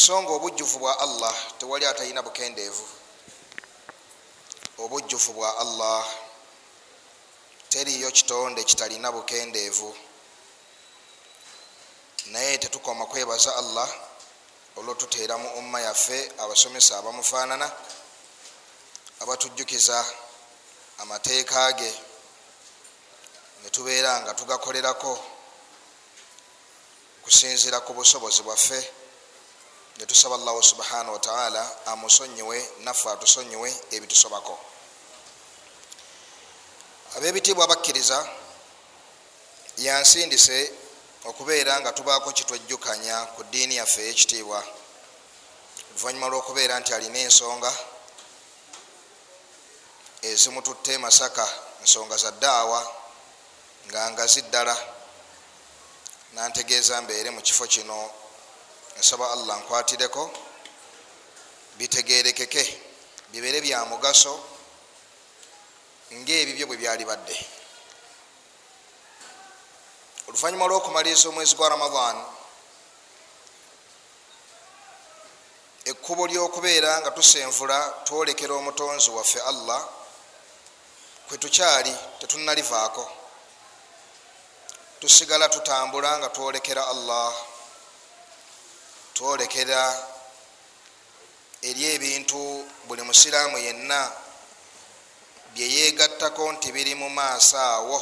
so nga obujjufu bwa allah tewali atalina bukendeevu. Obujjufu bwa allah teriyo kitonde kitalina bukendeevu. Naye tetukoma kwebaza allah olwotuteera mu umma yaffe abasomesa abamufaanana abatujjukiza amateeka ge netubeera nga tugakolerako kusinzira ku busobozi bwaffe netusaba allahu subhanahu wataala amusonyiwe naffe atusonyiwe ebitusobako abebitiibwa bakkiriza yansindise okubeera nga tubaako kitwejjukanya ku ddiini yaffe eyekitiibwa oluvanyuma lwokubeera nti alina ensonga ezimututte masaka ensonga za ddaawa nga ngazi ddala nantegeeza mbeere mu kifo kino nsaba allah nkwatireko bitegerekeke bibeere bya mugaso ngaebibyo bwe byali badde. Oluvanyuma lwokumaliriza omwezi gwa ramadan ekkubo lyokubeera nga tusenvula twolekera omutonzi waffe allah kwetukyali tetunalivaako. Tusigala tutambula nga twolekera allah twolekera eri ebintu buli musiraamu yenna byeyegattako nti biri mu maaso awo.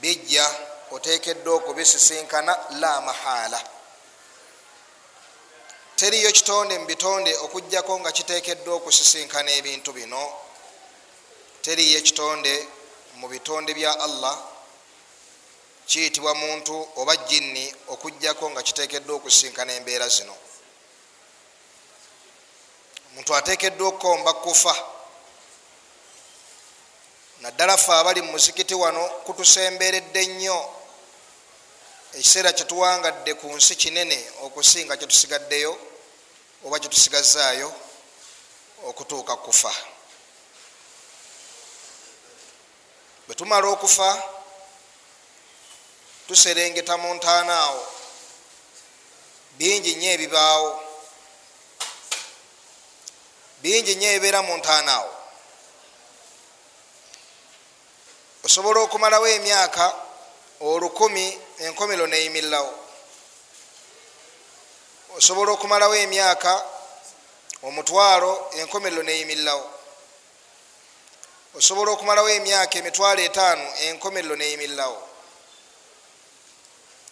Bijja otekeddwa okubisisinkana la mahala. Teriyo kitonde mu bitonde okugjako nga kitekeddwa okusisinkana ebintu bino. Teriyo ekitonde mu bitonde bya allah kiyitibwa muntu oba jinni okugjako nga kitekeddwa okusisinkana embeera zino. Omuntu atekeddwa okukomba kufa naddala fe abali mu muzikiti wano kutusemberedde nnyo ekiseera kyetuwangadde ku nsi kinene okusinga kyetusigaddeyo oba kyetusigazaayo okutuuka kufa. Bwe tumala okufa tuserengeta mu ntaana awo bingi nnyo ebibaawo bingi nnyo ebibeera mu ntaana awo osobola okumalawo emyaka olukumi enkomero neyimirirawo osobola okumalawo emyaka omutwalo enkomero neyimirirawo osobola okumalawo emyaka emitwalo etaano enkomero neyimirirawo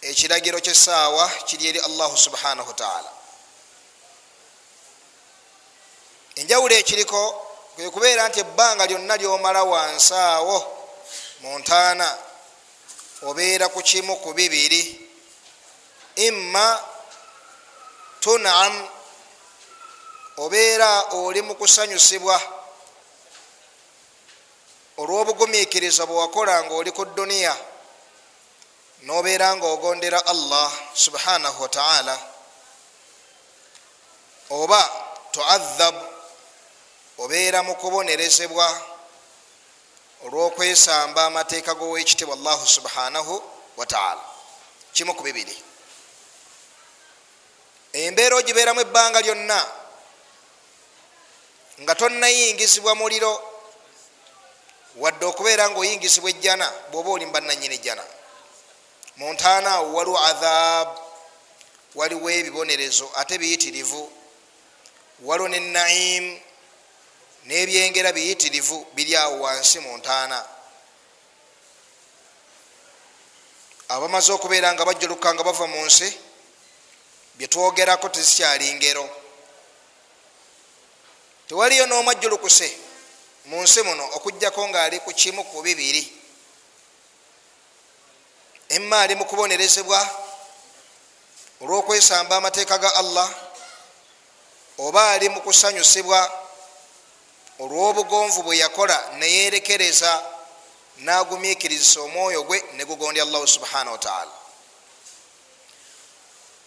ekiragiro kyesaawa kiri eri allahu subhanahu wataala enjawulo ekiriko kwekubeera nti ebbanga lyonna lyomala wansi awo mu ntaana obeera ku kimu ku bibiri imma tunam obeera oli mu kusanyusibwa olw'obugumiikiriza bwe wakola nga oli ku duniya nobeera nga ogondera allah subhanahu wataala oba tuadhab obeera mu kubonerezebwa olwokwesamba amateeka gowekitibwa allahu subhanahu wataala kimu ku bibiri. Embeera ogibeeramu ebbanga lyonna nga tonnayingizibwa muliro wadde okubeera nga oyingizibwa ejjana bwoba oli mubannanyini ejjana mu ntaana awo waliwo adhab waliwo ebibonerezo ate biyitirivu. Waliwo ne naimu nebyengera biyitirivu biri awo wansi mu ntaana abamaze okubeera nga bajjuluka nga bava mu nsi byetwogerako tezikyali ngero. Tewaliyo n'omwajjulukuse mu nsi muno okugjako ngaali ku kimu ku bibiri emma ali mu kubonerezebwa olw'okwesamba amateeka ga allah oba ali mu kusanyusibwa olw'obugonvu bwe yakola neyerekereza nagumiikirizisa omwoyo gwe negugondya allahu subhanahu wataala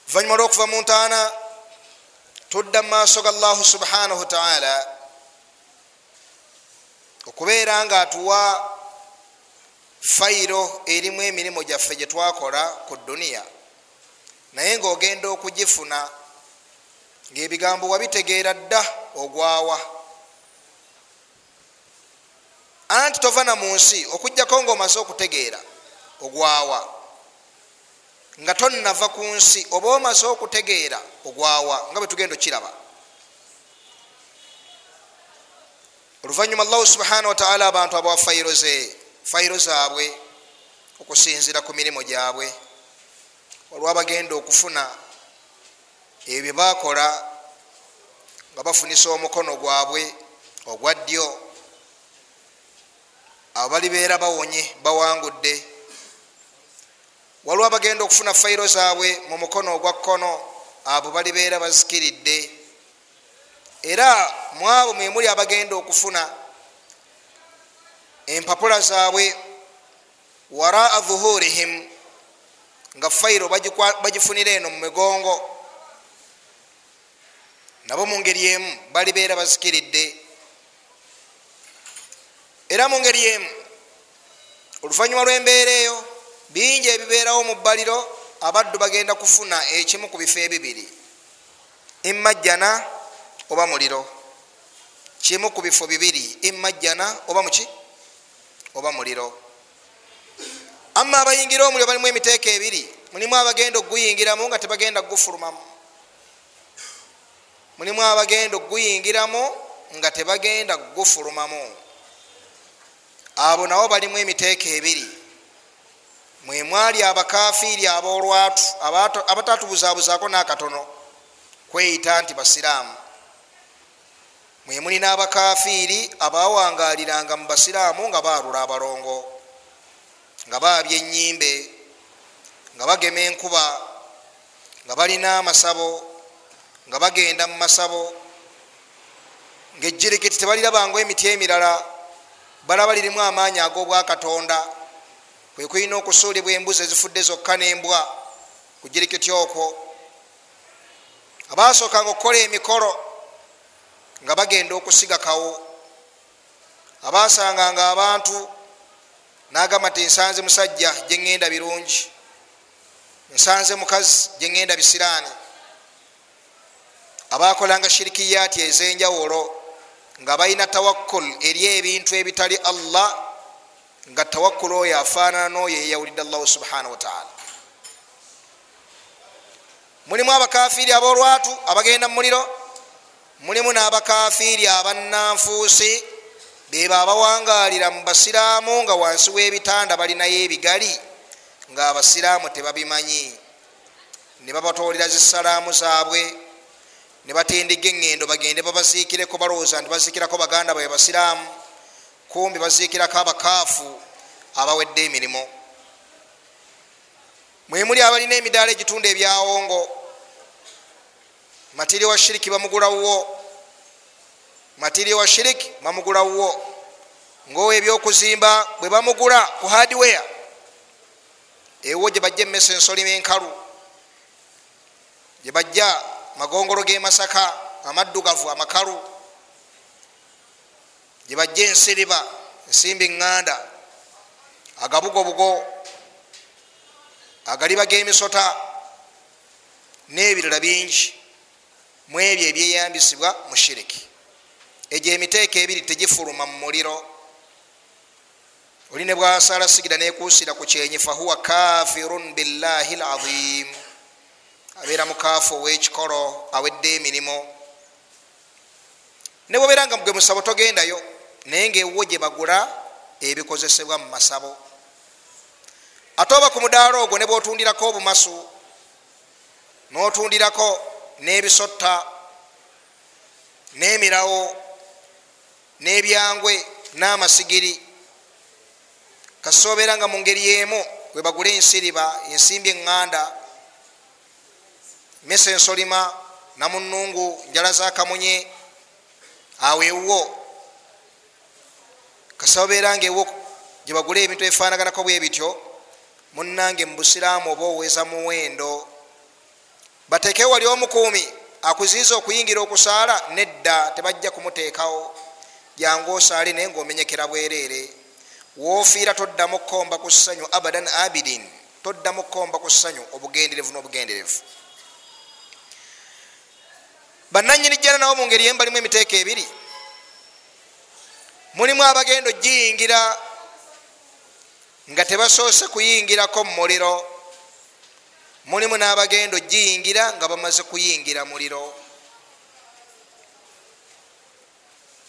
oluvanyuma lwokuva mu ntaana tudda mu maaso ga allahu subhanahu wataala okubeera nga atuwa fayiro erimu emirimu gyaffe gyetwakola ku duniya. Naye ngaogenda okugifuna ngaebigambo wabitegeera dda ogwawa. Anti tova na mu nsi okugjako ngaomaze okutegeera ogwawa. Nga tonnava ku nsi oba omaze okutegeera ogwawa nga bwe tugenda okiraba oluvanyuma allahu subhana wataala abantu abawa fayiro ze fayiro zaabwe okusinzira ku mirimu gyabwe olwabagenda okufuna ebyo byebakola nga bafunisa omukono gwabwe ogwa ddyo abo balibeera bawonye bawangudde. Waliwo abagenda okufuna fayiro zaabwe mu mukono ogwa kkono abo balibeera bazikiridde. Era mu abo mwemuli abagenda okufuna empapula zaabwe waraa dhuhurihim nga fayiro bagifunira eno mu migongo. Nabo mu ngeri emu balibeera bazikiridde. Era mu ngeri emu oluvanyuma lw'embeera eyo bingi ebibeerawo mu bbaliro abaddu bagenda kufuna ekimu ku bifo ebibiri. Imajjana oba muliro. Kimu ku bifo bibiri imajjana oba muki oba muliro. Amma abayingira omuliro balimu emiteeka ebiri mulimu abagenda okuguyingiramu nga tebagenda kugufulumamu. Mulimu abagenda okuguyingiramu nga tebagenda kugufulumamu. Abo nabo balimu emiteeka ebiri. Mwemwali abakafiiri abolwatu abatatubuzabuzaako nakatono kweyita nti basiraamu mwemuli n'abakafiiri abawangaliranga mu basiraamu nga balula abalongo nga babya enyimbe nga bagema enkuba nga balina amasabo nga bagenda mu masabo ngaejjirikiti tebalirabangu emiti emirala balaba lirimu amaanyi ag'obwakatonda kwe kulina okusuulibwa embuzi ezifudde zokka n'embwa ku jirikiti okwo. Abasookanga okukola emikolo nga bagenda okusiga kawo. Abasanganga abantu nagamba ti nsanze musajja gyeŋŋenda birungi. Nsanze mukazi gyeŋŋenda bisiraani. Abakolanga shirikiyaati ezenjawulo nga balina tawakkul eri ebintu ebitali allah nga tawakkul oyo afaanana n'oyo eyawulidde allahu subhanahu wataala mulimu abakafiiri abolwatu abagenda mu muliro mulimu n'abakafiiri abannanfuusi beba abawangalira mu basiraamu nga wansi w'ebitanda balinayo ebigali nga abasiraamu tebabimanyi. Ne babatolera zisalaamu zaabwe ne batindiga eŋŋendo bagende babaziikireko balowooza nti baziikirako baganda babe basiraamu kumbi baziikirako abakaafu abawedde emirimu. Mwemuli abalina emidaala egitunda ebyawongo matiri wa shiriki bamugulawo matiri wa shiriki bamugulawo ngaowo ebyokuzimba bwe bamugula ku hardware. Ewo gye bajja emmesa ensolima enkalu gye bajja magongolo ge masaka amaddugavu amakalu. Gye bajja ensiriba ensimbi ŋŋanda agabugobugo agaliba gemisota n'ebirala bingi mu ebyo ebyeyambisibwa mu shiriki. Egyo emiteeka ebiri tegifuluma mu muliro. Oli ne bwasala sigira nekuusira ku kyenyi fahuwa kafirun billahi lazim abeera mukaafu owekikolo awedde emirimu. Ne bwobeera nga gwe musabo togendayo naye ngaewo gye bagula ebikozesebwa mu masabo. Ate oba ku mudaala ogwo ne bwotundirako obumasu notundirako n'ebisotta n'emirawo n'ebyangwe n'amasigiri. Kasobeera nga mu ngeri emu bwe bagula ensiriba ensimbi eŋŋanda mesa ensolima namunungu njala zakamunye awo ewwo kasobeera nga ewo gye bagula ebintu ebifanaganako bwe bityo munange mu busiraamu oba oweza muwendo bateekewo wali omukuumi akuziiza okuyingira okusaala nedda tebajja kumuteekawo. Jangu osaale naye ngaomenyekera bwereere. Wofiira toddamu kukomba ku ssanyu abadan abidin toddamu kukomba ku ssanyu obugenderevu n'obugenderevu. Bananyini jjana nabo mu ngeri yembalimu emiteeko ebiri. Mulimu abagenda ogiyingira nga tebasoose kuyingirako mu muliro mulimu n'abagenda ogiyingira nga bamaze kuyingira muliro.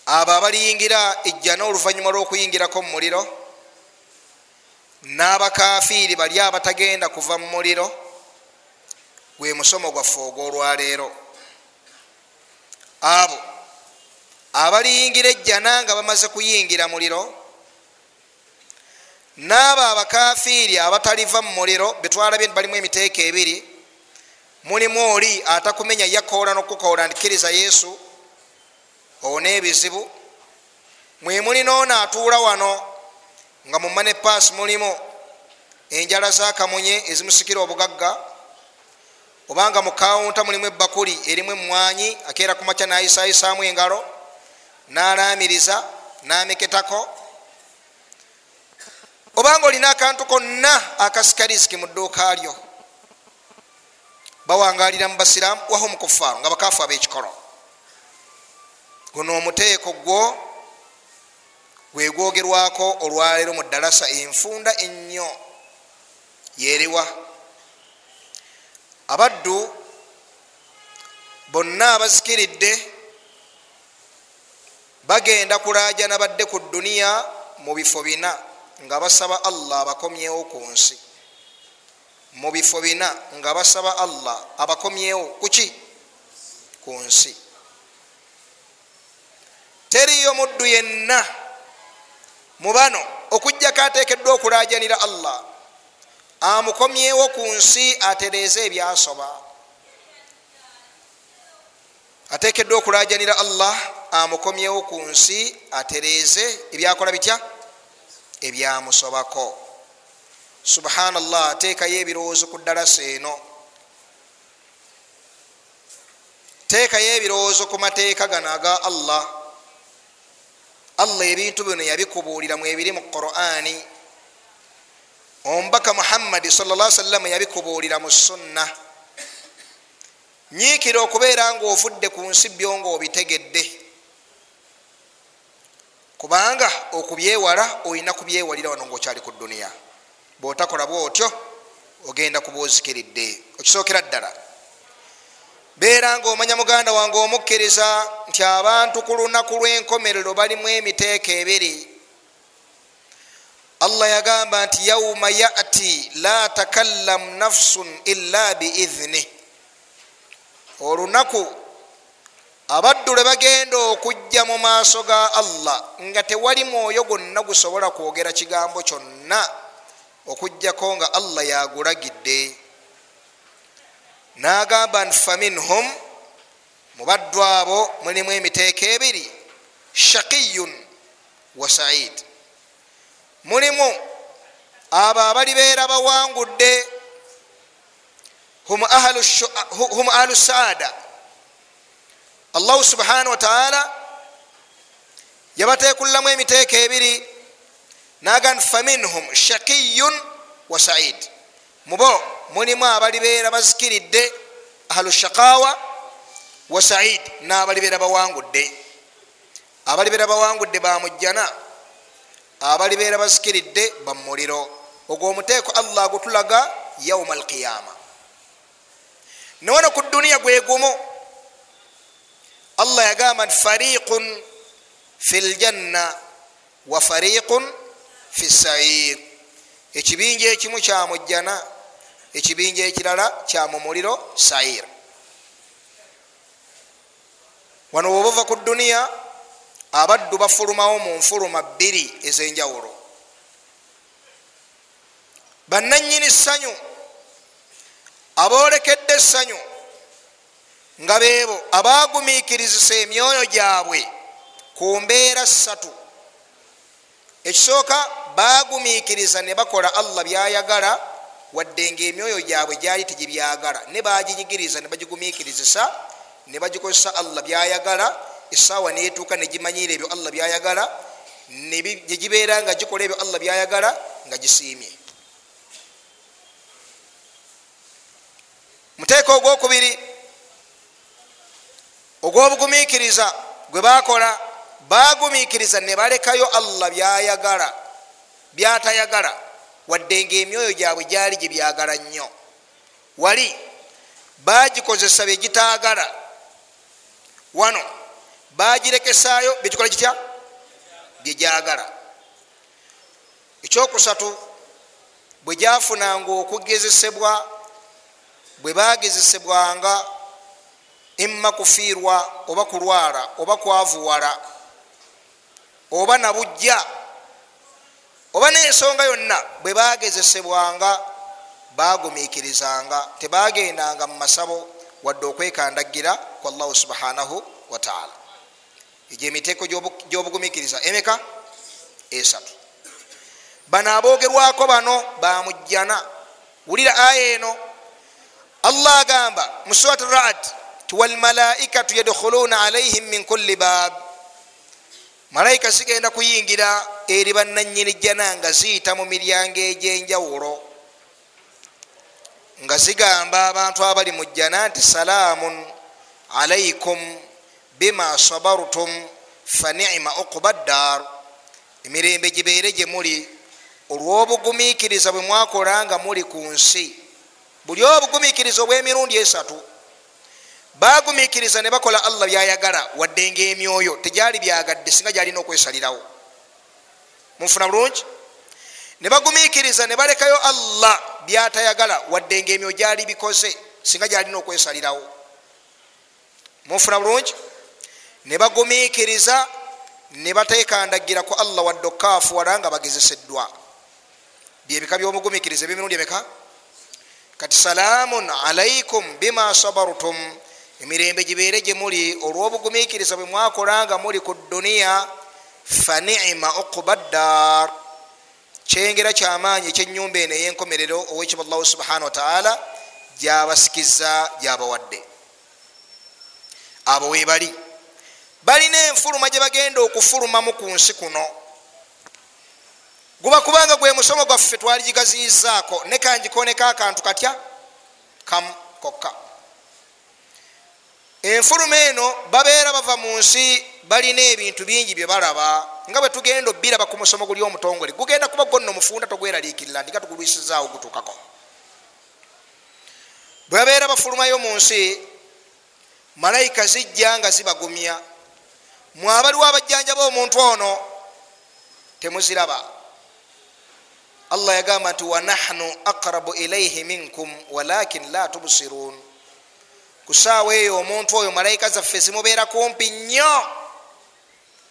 Abo abaliyingira ejjana oluvanyuma lw'okuyingirako mu muliro n'abakafiiri bali abatagenda kuva mu muliro gwe musomo gwaffe ogwolwaleero. Abo abaliyingira ejjana nga bamaze kuyingira muliro n'abo abakafiiri abataliva mu muliro betwalabye balimu emiteeko ebiri mulimu oli atakumenya yakoola n'okukoola ndikiriza yesu owona ebizibu mwemuli noono atuula wano nga mumane paasi mulimu enjala zakamunye ezimusikira obugagga obanga mu kawunta mulimu ebakuli erimu emwanyi akeera kumakya nayisayisaamu engalo nalamiriza nameketako obanga olina akantu konna akasika risiki mu dduuka lyo bawangalira mu basiramu waho mukufaaru nga bakafu abekikolo. Guno omuteeko gwo gwegwogerwako olwaleero mu ddalasa enfunda ennyo yeriwa. Abaddu bonna abazikiridde bagenda kulajana badde ku duniya mu bifo bina nga basaba allah abakomyewo ku nsi. Mu bifo bina nga basaba allah abakomyewo kuki ku nsi. Teriyo muddu yenna mu bano okugjako atekeddwa okulajanira allah. Amukomyewo ku nsi atereeze ebyasoba atekeddwa okulajanira allah amukomyewo ku nsi atereeze ebyakola bitya ebyamusobako subhanallah ateekayo ebirowoozo ku ddalasa eno teekayo ebirowoozo ku mateeka gano aga allah. Allah ebintu bino yabikubuulira mu ebiri mu qurani omubaka muhammadi salla sallama yabikubuulira mu sunna nyiikira okubeera nga ofudde ku nsi byo nga obitegedde kubanga okubyewala olina kubyewalira wano ngaokyali ku duniya bwotakola bwotyo ogenda kuba ozikiridde okisookera ddala. Beera nga omanya muganda wange omukkiriza nti abantu ku lunaku lw'enkomerero balimu emiteeko ebiri. Allah yagamba nti yauma yati la takallamu nafsun illa biidhnih olunaku abaddu lwe bagenda okujja mu maaso ga allah nga tewali mwoyo gwonna gusobola kwogera kigambo kyonna okugjako nga allah yagulagidde. Nagamba nti faminhum mu baddu abo mulimu emiteeko ebiri shaqiyun wa said mulimu abo abalibeera bawangudde hum ahlu saada allahu subhanahu wataala yabateekullamu emiteeko ebiri naga nti faminhum shaqiyun wa said mubo mulimu abalibeera bazikiridde ahlu shaqawa wa said n'abalibeera bawangudde abalibeera bawangudde bamujjana abalibeera bazikiridde bamuliro ogwo omuteeko allah gutulaga yauma alqiyama newano ku duniya gwegumu allah yagamba nti fariqun fi ljanna wa fariqun fi sair ekibinja ekimu kyamujjana ekibinja ekirala kyamumuliro sair wano woba ova ku duniya abaddu bafulumawo mu nfuluma bbiri ez'enjawulo bannanyini ssanyu aboolekedde essanyu nga beebo abagumiikirizisa emyoyo gyabwe ku mbeera ssatu. Ekisooka bagumiikiriza ne bakola allah byayagala wadde nga emyoyo gyabwe gyali tegibyagala. Ne baginyigiriza ne bagigumiikirizisa ne bagikozesa allah byayagala esaawa netuuka negimanyiira ebyo allah byayagala gyegibeera nga gikola ebyo allah byayagala nga gisiimye. Muteeka ogwokubiri ogw'obugumikiriza gwe bakola bagumikiriza ne balekayo allah byayagala byatayagala. Wadde nga emyoyo gyabwe gyali gye byagala nnyo. Wali bagikozesa byegitagala wano bagirekesaayo byekikola kitya byegyagala ekyokusatu bwe gyafunanga okugezesebwa bwe bagezesebwanga imma kufiirwa oba kulwala oba kwavuwala oba nabujja oba n'ensonga yonna bwe bagezesebwanga bagumiikirizanga tebagendanga mu masabo wadde okwekandagira ku allahu subhanahu wataala egyo emiteeko gy'obugumikiriza emeka? Esatu. Bano aboogerwako bano bamujjana wulira aya eno? Allah agamba mu surat ti walmalaikatu yadkhuluna alaihim min kulli bab malayika zigenda kuyingira eri bananyini jjana nga ziyita mu miryango egyenjawulo nga zigamba abantu abali mu jjana nti salaamun alaikum bima sabartum fanima okuba ddar emirembe gibeere gye muli olw'obugumiikiriza bwe mwakola nga muli ku nsi buli obugumiikiriza obw'emirundi esatu bagumiikiriza ne bakola allah byayagala wadde nga emyoyo tegyali byagadde singa gyalina okwesalirawo. Munfuna bulungi? Ne bagumiikiriza ne balekayo allah byatayagala wadde nga emyoyo gyali bikoze singa gyalina okwesalirawo. Munfuna bulungi? Ne bagumiikiriza ne batekandagira ku allah wadde okaafuwala nga bagezeseddwa. Byebika byomugumiikiriza ebyemirundi emeka kati salaamun alaikum bima sabartum emirembe gibeere gye muli olw'obugumiikiriza bwe mwakola nga muli ku duniya fanima okuba ddar kyengera kyamaanyi ekyenyumba eno ey'enkomerero owekibwa allahu subhanahu wataala gyabasikiza gyabawadde. Abo webali balina enfuluma gye bagenda okufulumamu ku nsi kuno. Guba kubanga gwe musomo gwaffe twali gigaziyizaako ne kangikoneko akantu katya? Kamu kokka enfuluma eno babeera bava mu nsi balina ebintu bingi bye balaba nga bwe tugenda obiraba ku musomo guli omutongole gugenda kuba gonna omufunda togweraliikirira ndinga tugulwisizaawo gutuukako bwe babeera bafulumayo mu nsi malayika zijja nga zibagumya mwabaliwo abajjanjaba omuntu ono temuziraba. Allah yagamba nti wanahnu aqrabu ilaihi minkum walakin la tubsirun ku saawa eyo omuntu oyo malayika zaffe zimubeera kumpi nnyo.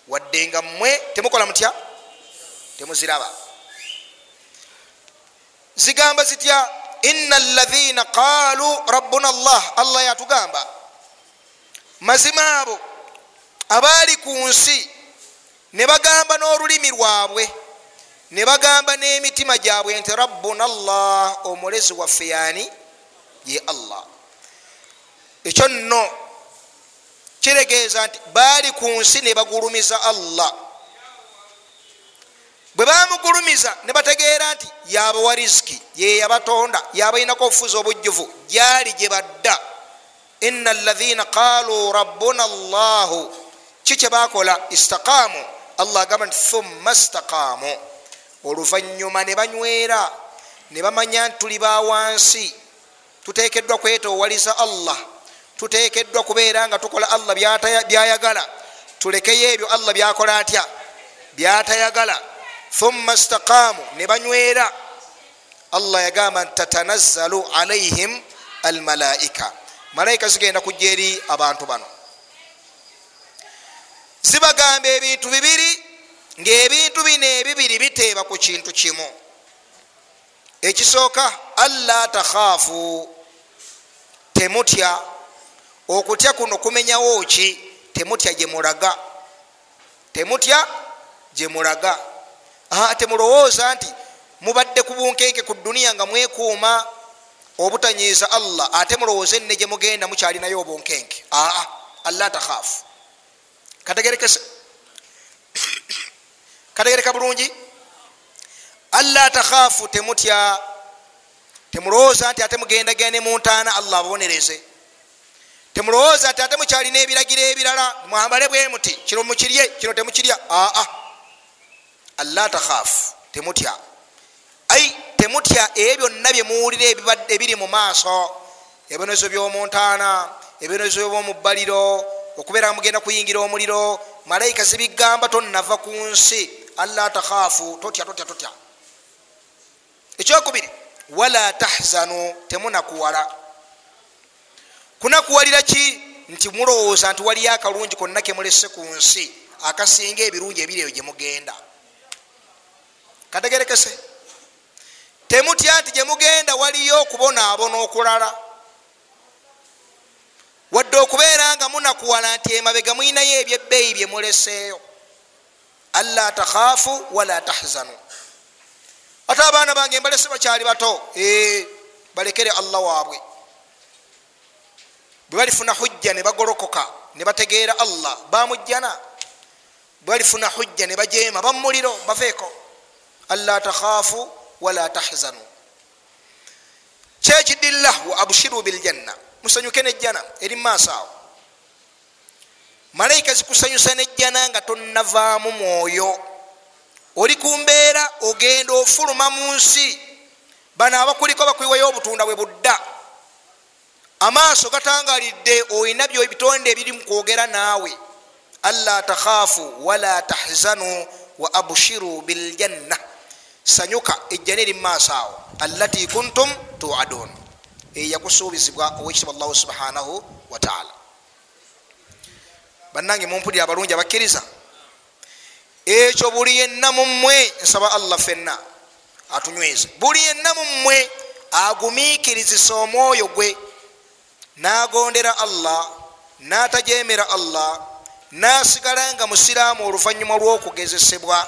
Wadde nga mmwe temukola mutya? Temuziraba. Zigamba zitya ina alaina qaalu rabbuna allah allah yatugamba mazima abo abaali ku nsi ne bagamba n'olulimi lwabwe ne bagamba n'emitima gyabwe nti rabbuna allah omulezi waffe yani ye allah ekyo nno kiregeeza nti baali ku nsi ne bagulumiza allah. Bwe bamugulumiza ne bategeera nti yabawa riziki ye yabatonda yabalinako obufuzi obujjuvu gyali gye badda. Ina alaina qaalu rabbuna allahu. Ki kyebakola istakaamu allah agamba nti thumma stakaamu oluvanyuma ne banywera ne bamanya nti tuli bawansi tutekeddwa kwetowaliza allah tutekeddwa kubeera nga tukola allah byayagala. Tulekeyo ebyo allah byakola atya? Byatayagala. Thumma stakaamu ne banywera. Allah yagamba nti tatanazzalu alaihim almalaika malayika zigenda kujja eri abantu bano. Zibagamba ebintu bibiri ngaebintu bino ebibiri biteeba ku kintu kimu. Ekisooka alla takhaafu. Temutya okutya kuno kumenyawo ki? Temutya gyemulaga temutya gyemulaga temulowooza nti mubadde ku bunkenke ku duniya nga mwekuuma obutanyiiza allah ate mulowooze nne gyemugenda mukyalinayo obunkenke. Aa alla takhaafu kategerekese. Kategereka bulungi. Alla takhaafu temutya. Temulowooza nti ate mugendagende muntaana allah ababonereze temulowooza ati ate mukyalina ebiragiro ebirala. Mwambale bwe muti kino mukirye kino temukirya. Aa allah takhaafu temutya. Ai temutya ebyo byonna byemuwulira ebiri mu maaso. Ebibonezo byomuntaana ebibonezo byomubbaliro okubeera nga mugenda kuyingira omuliro malayika zibigamba tonnava ku nsi. Allah takhaafu totya totya totya. Ekyokubiri wala tahzanu temunakuwala kunakuwalira ki? Nti mulowooza nti waliyo akalungi konna kemulese ku nsi akasinga ebirungi ebiri eyo gyemugenda kategerekese. Temutya nti gyemugenda waliyo okubonaabona okulala. Wadde okubeera nga munakuwala nti emabega mwinayo ebyebbeeyi byemuleseeyo alla takhaafu wala tahzanu. Ate abaana bange mbalese bakyali bato? Balekere allah waabwe bwe balifuna hujja ne bagolokoka ne bategeera allah bamujjana bwe balifuna hujja ne bajeema bamumuliro baveeko. Alla takhaafu wala tahzanu. Kyekidillah wa abshiru biljanna. Musanyuke nejjana eri mumaaso awo. Malayika zikusanyusa nejjana nga tonnavaamu mwoyo. Oli ku mbeera ogenda ofuluma mu nsi. Bano abakuliko bakwiwayo obutunda bwe budda amaaso gatangalidde olina bitonde ebiri mukwogera naawe. Alla takhaafu wala tahzanu wa abshiru biljanna. Sanyuka ejjana eri mumaaso awo. Allati kuntum tuadun. Eyakusuubizibwa owekitiibwa allahu subhanahu wataala bannange mumpulire abalungi abakkiriza. Ekyo buli yenna mummwe nsaba allah fenna atunyweze. Buli yenna mummwe agumiikirizisa omwoyo gwe nagondera allah natajemera allah nasigala nga musiraamu oluvanyuma lwokugezesebwa.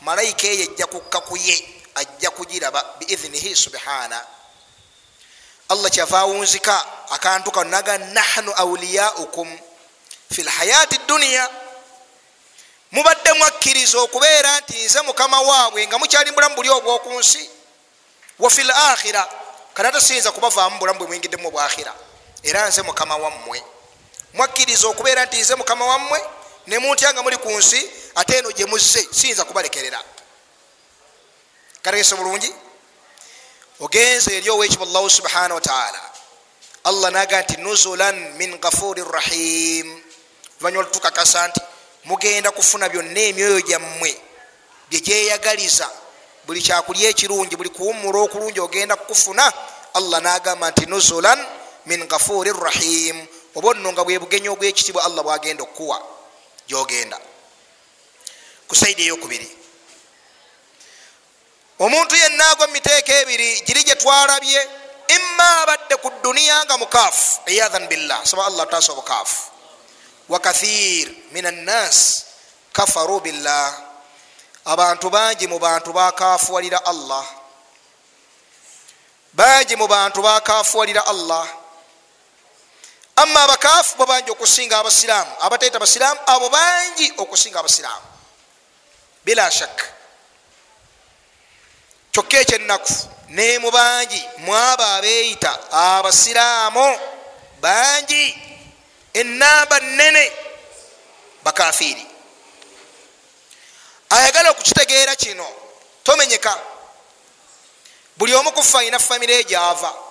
Malayika eyo ejja kukka kuye ajja kugiraba biidhinihi subhana. Allah kyava awunzika akantu kano naga nahnu auliyaukum fi lhayati duniya mubadde mwakkiriza okubeera nti nze mukama waabwe nga mukyali bulamu buli obwoku nsi wa fi l akhira kati ate siyinza kubavaamu bulamu bwe mwingiddemu obwakhira era nze mukama wammwe. Mwakkiriza okubeera nti nze mukama wammwe nemutya nga muli ku nsi ate eno gye muzze siyinza kubalekerera. Kategese bulungi? Ogenze eri owekiba allahu subhanahu wataala allah naga nti nuzulan min gafuri rahim. Luvanyuma lutukakasa nti mugenda kufuna byonna emyoyo gyammwe byegyeyagaliza buli kyakulya ekirungi buli kuwumula okulungi ogenda kukufuna. Allah nagamba nti nuzulan min gafuri rahim. Oba nno nga bwe bugenyi obwekitibwa allah bwagenda okukuwa gyogenda. Ku saidi eyokubiri. Omuntu yenna agwa mumiteeka ebiri giri gyetwalabye imma abadde ku duniya nga mukaafu. Iyadhan billah saba allah taasa obukaafu. Wakathir min annas kafaru billah. Abantu bangi mu bantu bakafuwalira allah. Bangi mu bantu bakafuwalira allah amma abakaafu bo bangi okusinga abasiraamu abateeta basiraamu abo bangi okusinga abasiraamu. Bila shak. Kyokka ekyennaku ne mu bangi mwabo abeeyita abasiraamu bangi enamba nene bakafiiri. Ayagala okukitegeera kino tomenyeka. Buli omu kufa alina famire gyava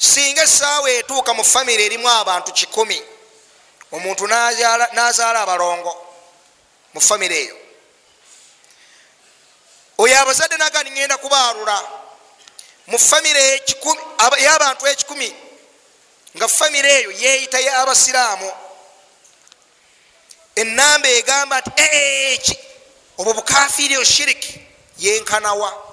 singa esaawa etuuka mu famire erimu abantu kikumi omuntu nazaala abalongo mu famire eyo. Oyo abazadde nagani ngenda kubaalula mu famire y'abantu ekikumi nga famire eyo yeyita y'abasiraamu enamba egamba nti eki obwo bukafiiri o shiriki yenkanawa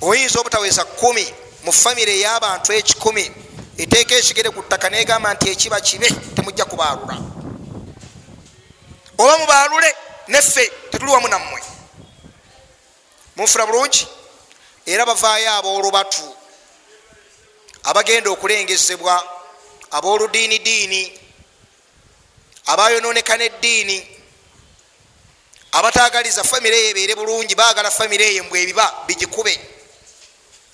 oyinza obutaweza kumi mu famire ey'abantu ekikumi. Eteeka ekigere ku ttaka negamba nti ekiba kibe temujja kubaalula. Oba mubaalule neffe tetuli wamu nammwe. Munfuna bulungi? Era bavaayo aboolubatu abagenda okulengezebwa abooludiini diini abayononeka neddiini abatagaliza famire eyo ebeere bulungi bagala famire eyo mbw ebiba bigikube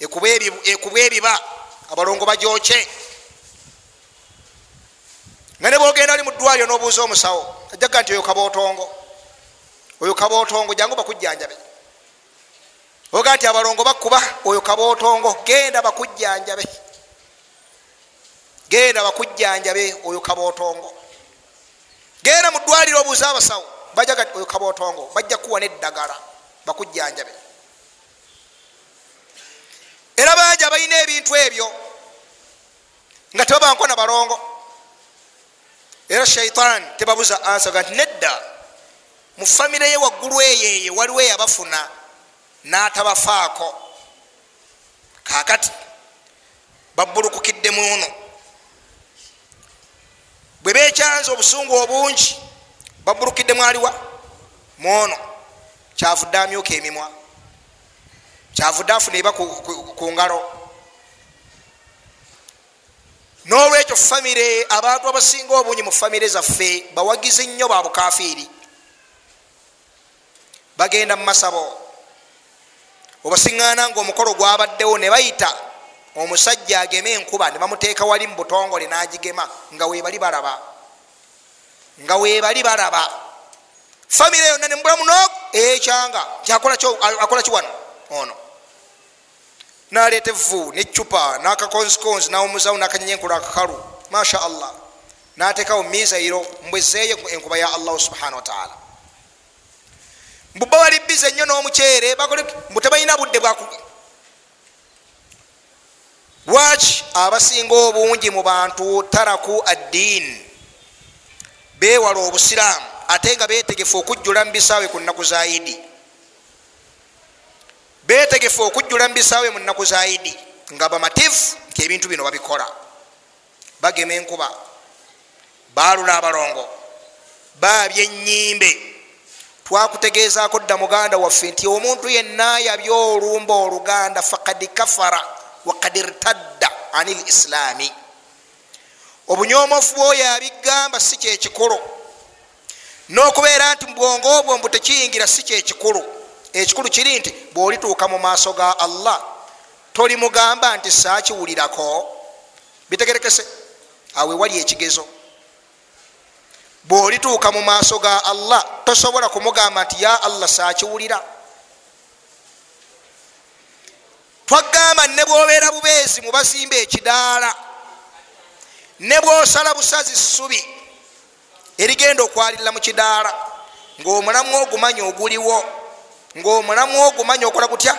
ekubwa ebiba abalongo bajokye nga ne bogenda oli mu ddwaliro nobuuza omusawo ajaga nti oyo kabootongo oyo kabootongo jangu bakujjanjabe. Oga nti abalongo bakuba oyo kabootongo genda bakujjanjabe. Genda bakujjanjabe oyo kabootongo. Genda mu ddwaliro obuuza abasawo bajaga ti oyo kabootongo bajja kuwa neddagala bakujjanjabe era bangi abalina ebintu ebyo nga tebabanko na balongo. Era shaitan tebabuza ansaga nti nedda mu famire ye waggulu eyoeyo waliwo eyabafuna n'atabafaako. Kakati babbulukukidde muno bwe bekyanza obusungu obungi babbulukidde mwaliwa muono kyavudde amyuka emimwa kyavudde afuna eba ku ngalo. Nolwekyo famire abantu abasinga obungi mu famire zaffe bawagizi nnyo ba bukafiiri. Bagenda mu masabo. Obasiŋŋaana nga omukolo gwabaddewo ne bayita omusajja ageme enkuba ne bamuteeka wali mu butongole n'agigema nga webali balaba. Nga webali balaba. Famire yonna nemubulamu no ekyanga akola kiwano ono naleeta evu necupa nakakonzikonzi nawumuzawo nakanyenyenkulu akakalu masha allah natekawo misairo mbwezeeyo enkuba ya allahu subhana wataala mbuba bali bize nnyo n'omukyere mbutebalina budde bwaku lwaki abasinga obungi mu bantu taraku addiini bewala obusiraamu ate nga betegefu okujjula mu bisaawe ku nnaku za idi betegefu okujjula mu bisaawe mu nnaku za idi nga bamativu nti ebintu bino babikola. Bagema enkuba balula abalongo babya enyimbe twakutegezaako dda muganda waffe nti omuntu yenna yabya olumba oluganda fakad kafara wakad irtadda ani lislaami obunyomofu bwoyo abigamba si kyekikulu n'okubeera nti mubwongo obwo mbu tekiyingira si kyekikulu ekikulu kiri nti bwolituuka mu maaso ga allah tolimugamba nti saakiwulirako bitegerekese awe wali ekigezo. Bwolituuka mu maaso ga allah tosobola kumugamba nti ya allah saakiwulira. Twagamba ne bwobeera bubeezi mubazimba ekidaala ne bwosala busazi ssubi erigenda okwalirira mu kidaala ngaomulamu ogumanya oguliwo ngaomulamu ogumanya okola gutya?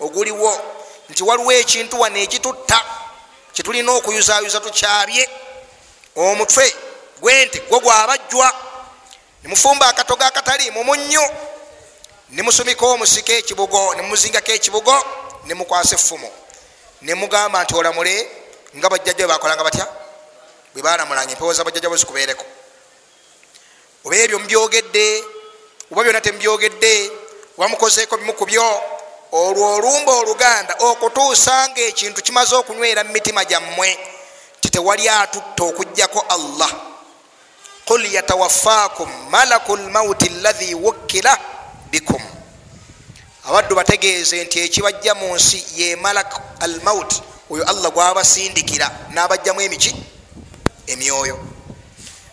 Oguliwo. Nti waliwo ekintu wano ekitutta kyetulina okuyuzayuza tukyabye omutwe gwente gwo gwabajjwa. Nemufumba akatogo akatali mumunyu nemusumika omusika ekibugo nemumuzingako ekibugo nemukwasa effumu. Nemugamba nti olamule nga bajjajja bebakolanga batya? Bwe balamulanga empewo za bajjajja bo zikubeereko. Oba ebyo mubyogedde oba byonna temubyogedde wamukozeeko bimu ku byo olwo olumba oluganda okutuusa nga ekintu kimaze okunywera mu mitima gyammwe titewali atutta okugjako allah. Qul yatawaffakum malaku lmauti allahi wukkila bikum. Abaddu bategeeze nti ekibajja mu nsi ye malak almaut oyo allah gwabasindikira n'abajjamu emiki? Emyoyo.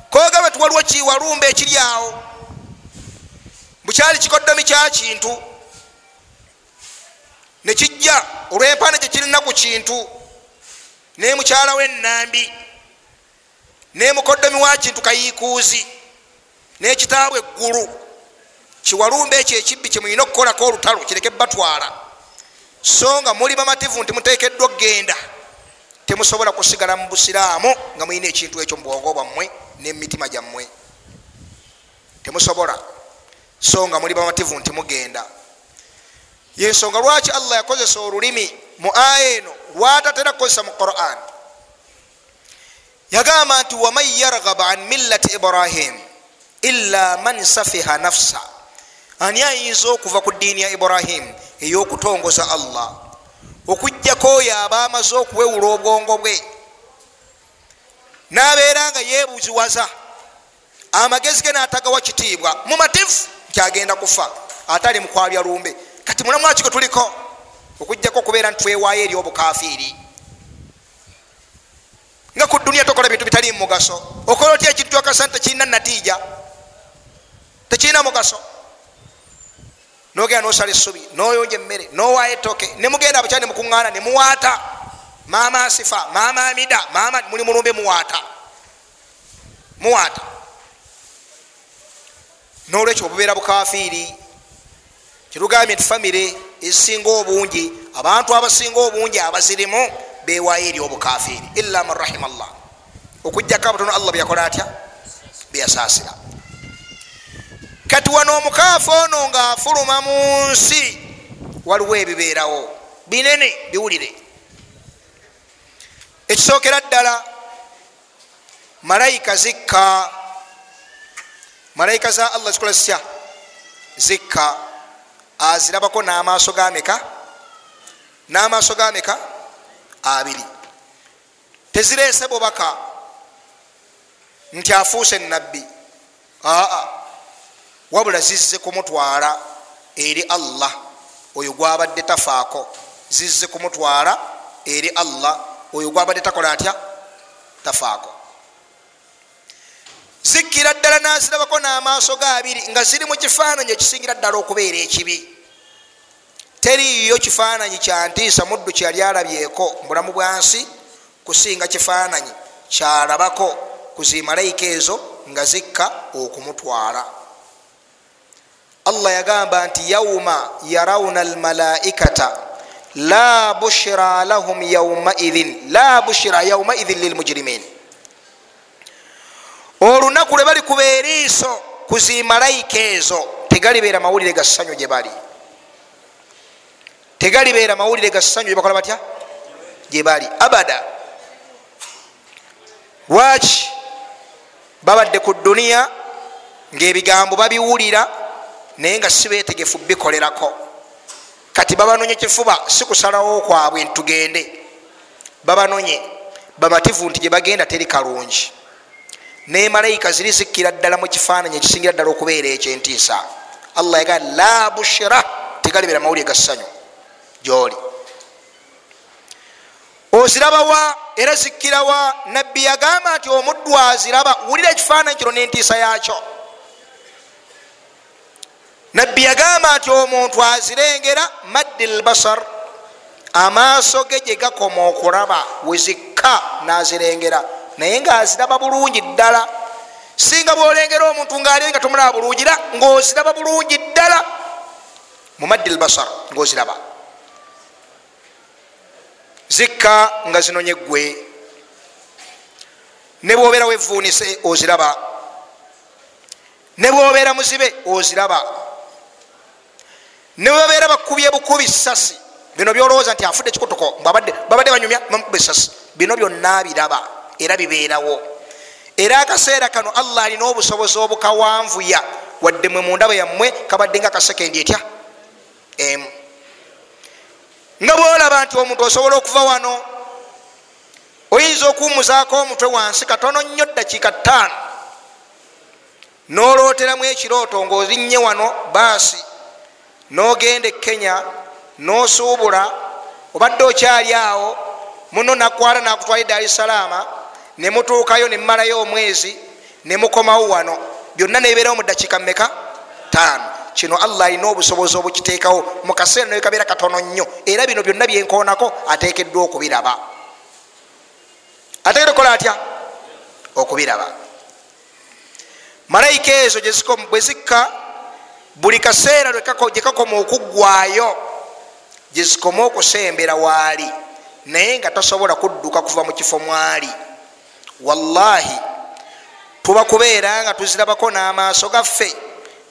Kogaba tiwaliwo kiwalumba ekiri awo bukyali kikoddomi kya kintu. Nekijja olwempana gyekirina ku kintu. Nemukyala wenambi nemukoddomi wa kintu kayiikuuzi nekitaabwa eggulu kiwalumba ekyo ekibbi kyemulina okukolako olutalo kireke batwala. So nga muli bamativu nti mutekeddwa okgenda temusobola kusigala mu busiraamu nga mulina ekintu ekyo mu bwongo bwammwe nemitima gyammwe. Temusobola so nga muli bamativu nti mugenda. Yensonga lwaki allah yakozesa olulimi mu aya eno lwatatera kukozesa mu quran? Yagamba nti waman yargaba an millati ibrahim illa man safiha nafsa. Ani ayinza okuva ku ddiini ya ibrahim ey'okutongoza allah? Okugjako oyo aba amaze okuwewula obwongo bwe. N'abeera nga yeebuziwaza amagezi ge n'atagawa kitiibwa. Mumativu kyagenda kufa atali mukwabya lumbe. Kati mulamwaki gwe tuliko? Okugjako okubeera nti twewaayo eri obukafiiri. Nga ku duniya tokola bintu bitali mugaso. Okola otya ekintu kyokasani tekirina natiija tekirina mugaso? Nogenda nosala esubi noyonja emmere nowayo etoke nemugenda abakyali nemukuŋŋaana nemuwaata mama asifa mama amida mama muli mulumbe muwaata. Muwaata nolwekyo obubeera bukafiiri. Kirugambye nti famire ezisinga obungi abantu abasinga obungi abazirimu bewayo eri obukafiiri ila man rahima llah okujjako abatono allah byakola atya? Byasaasira kati wano omukaafu ono ngaafuluma mu nsi waliwo ebibeerawo. Binene biwulire. Ekisookera ddala malayika zikka malayika za allah zikola zitya? Zikka. Azirabako n'amaaso gameka n'amaaso gameka abiri. Tezireese bubaka nti afuuse nabbi aa wabula zizze kumutwala eri allah oyo gwabadde tafaako. Zizze kumutwala eri allah oyo gwabadde takola atya? Tafaako zikkira ddala nazirabako n'amaaso gabiri nga ziri mu kifaananyi ekisingira ddala okubeera ekibi. Teriyo kifaananyi kyantiisa muddu kyeyali alabyeko mubulamu bwansi kusinga kifaananyi kyalabako kuzimalayika ezo nga zikka okumutwala. Allah yagamba nti yauma yarawuna almalaikata la bushira lahum yaumaidhin la bushira yaumaidhin lilmujirimin olunaku lwe bali kuba eriiso kuzimalayika ezo tegalibeera mawulire ga ssanyu gye bali. Tegalibeera mawulire ga ssanyu gyebakola batya? Gye bali. Abada lwaki babadde ku duniya ngaebigambo babiwulira naye nga si betegefu bikolerako? Kati babanonye kifuba si kusalawo kwabwe ntugende babanonye bamativu nti gyebagenda teri kalungi naye malayika ziri zikkira ddala mu kifaananyi ekisingira ddala okubeera ekyentiisa allah yagaa la bushira tegalibeera mawulire ga ssanyu. Gyoli. Ozirabawa era zikkirawa nabbi yagamba nti omuddu aziraba. Wulira ekifaananyi kino nentiisa yakyo nabbi yagamba nti omuntu azirengera maddi lbasar amaaso ge gye gakoma okulaba wezikka nazirengera naye ngaaziraba bulungi ddala. Singa bwolengera omuntu ngaali nga tomulaba bulungira ngaoziraba bulungi ddala mu maddi lbasar ngaoziraba zikka nga zinonye gwe ne bwobeera wevuunise oziraba. Ne bwobeera muzibe oziraba. Ne bwebabeera bakubye bukubi sasi bino byolowooza nti afudde ekikutuko babadde banyumya bamukuba esasi bino byonna biraba era bibeerawo. Era akaseera kano allah alina obusobozi obukawanvuya wadde mwe mundaba yammwe kabadde nga akasekendi etya? Emu. Nga bwolaba nti omuntu osobola okuva wano oyinza okuwumuzaako omutwe wansi katono nnyo dakiika ttaano. Nolooteramu ekirooto ngaolinnye wano baasi nogenda e kenya nosuubula obadde okyali awo muno nakwala nakutwala dar es salaama nemutuukayo nemumalayo omwezi nemukomawo wano byonna nebibeerawo mu dakiika mmeka? Taano kino allah alina obusobozi obukiteekawo. Mukaseera nekabeera katono nnyo. Era bino byonna byenkoonako ateekeddwa okubiraba. Ateekere kola atya? Okubiraba. Malayika ezo bwe zikka buli kaseera gyekakoma okuggwayo gyezikoma okusembera waali. Naye nga tasobola kudduka kuva mu kifo mwali wallahi tuba kubeera nga tuzirabako n'amaaso gaffe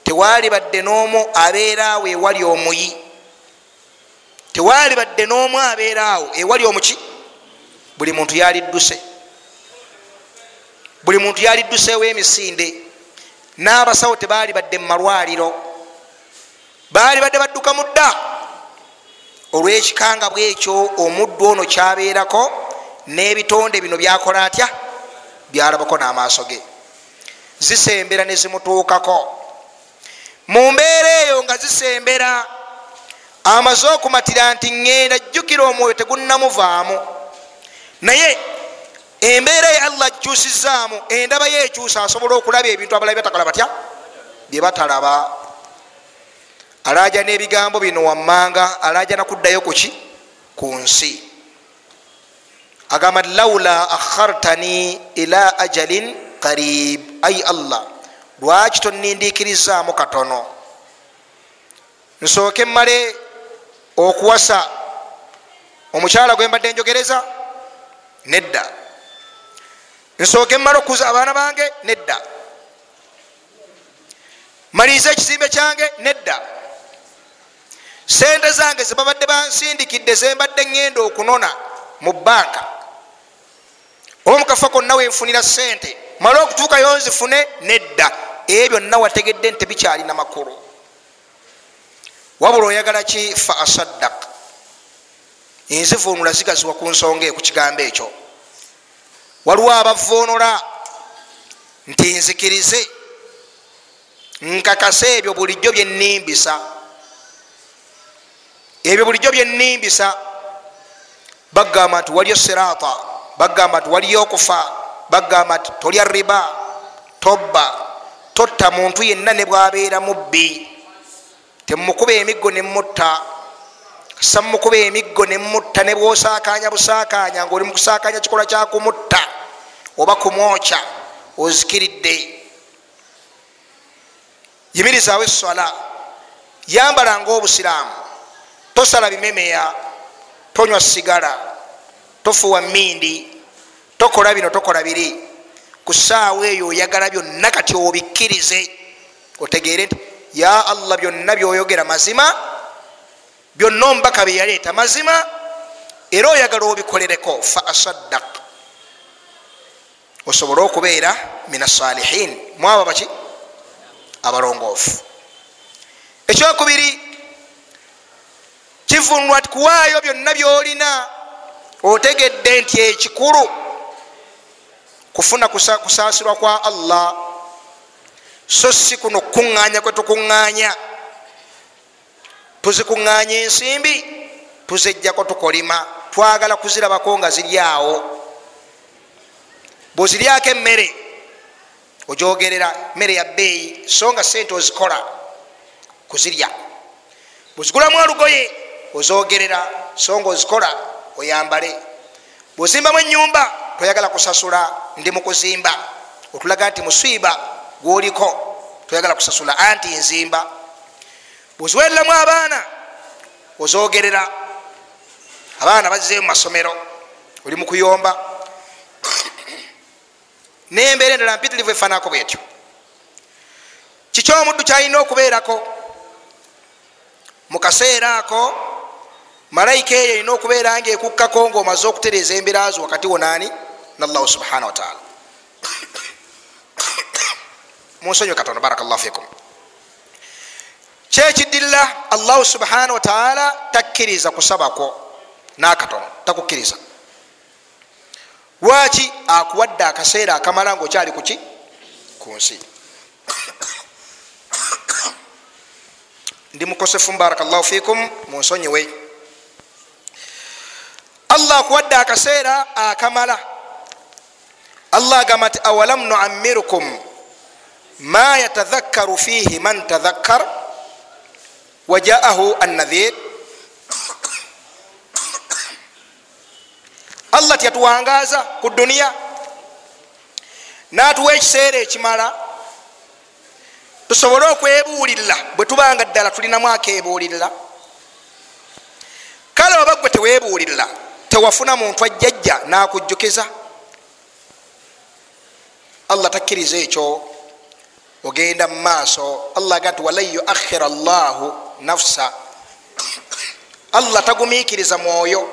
tewaali badde n'omu abeeraawo ewali omuyi. Tewaali badde n'omu abeeraawo ewali omuki? Buli muntu yalidduse. Buli muntu yalidduseewo emisinde. N'abasawo tebaali badde mu malwaliro. Baali badde badduka mu dda. Olw'ekikanga bwekyo omuddu ono kyabeerako n'ebitonde bino byakola atya byalabako n'amaaso ge. Zisembera ne zimutuukako. Mu mbeera eyo nga zisembera amaze okumatira nti ŋŋenda jjukira omwoyo tegunnamuvaamu. Naye embeera ye allah agikyusizaamu endaba ye ekyusa asobola okulaba ebintu abalala byatakola batya? Byebatalaba. Alaja n'ebigambo bino wammanga alaja nakuddayo kuki ku nsi agamba laula akhartani ila ajalin qarib. Ai allah lwaki tonindikirizaamu katono? Nsooke mmale okuwasa. Omukyala gwe mbadde njogereza? Nedda. Nsooke mmale okuza abaana bange? Nedda. Maliriza ekizimbe kyange? Nedda. Sente zange zebabadde bansindikidde zembadde ngenda okunona mu banka oba mukafa konna wenfunira sente male okutuukayo nzifune nedda. Ebyo byonna wategedde nti tebikyalina makulu. Wabula oyagala ki? Fa asaddak. Enzivuunula zigaziwa ku nsonga eyo ku kigambo ekyo. Waliwo abavoonola nti nzikirize nkakase ebyo bulijjo byenimbisa ebyo bulijjo byenimbisa bagamba nti waliyo sirata bagamba nti waliyo okufa. Bagamba nti tolya riba tobba. Totta muntu yenna ne bwabeera mubbi. Temukuba emiggo nemutta samukuba emiggo nemutta ne bwosakanya busakanya ngaoli mukusakanya kikola kyakumutta oba kumwokya ozikiridde. Yimirizawo eswala yambalanga obusiraamu tosala bimemeya. Tonywa sigala tofuwa mindi tokola bino tokola biri. Ku saawa eyo oyagala byonna kati obikkirize otegeere nti ya allah byonna byoyogera mazima byonna omubaka byeyaleeta mazima era oyagala obikolereko fa asaddak osobole okubeera min asalihin mwaba baki abalongoofu. Ekyokubiri kivunwa kuwaayo byonna byolina otegedde nti ekikulu kufuna kusaasirwa kwa allah so si kuno kukuŋŋaanya kwe tukuŋŋaanya. Tuzikuŋŋaanya ensimbi tuzejjako tukolima twagala kuzirabako nga ziri awo. Bweziryako emmere ojogerera mmere ya bbeeyi so nga sente ozikola kuzirya. Bwezigulamu olugoye ozogerera so nga ozikola oyambale bwozimbamu enyumba toyagala kusasula ndi mukuzimba otulaga nti muswiba gwoliko toyagala kusasula anti nzimba bweziwereramu abaana ozogerera abaana bazzeyo mumasomero oli mukuyomba nembeera endala mpitirivu efanako bwetyo. Kiki omuddu kyalina okubeerako? Mukaseera ako malayika eyo erina okubeera nga ekukkako ngaomaze okutereeza embeera zo wakati wonaani nallahu subhana wataala munsonyi katono barakllah fikum. Kyekiddirira allahu subhana wataala takkiriza kusabako nakatono takukkiriza. Lwaki akuwadde akaseera akamala nga okyali kuki ku nsi. Ndi mukosefu barakllahu fikum munsonyiwe allah akuwadde akaseera akamala. Allah agamba nti awalam nuamirukum ma yatadhakkaru fihi man tadhakkar? Wajaahu annadhir. Allah tyatuwangaza ku duniya natuwa ekiseera ekimala. Tusobole okwebuulirira bwe tubanga ddala tulinamu akebuulirira kale oba gwe tewebuulirira tewafuna muntu ajjajja nakujjukiza. Allah takkiriza ekyo. Ogenda mu maaso allah aga nti walan yuakhira llahu nafsa. Allah tagumiikiriza mwoyo.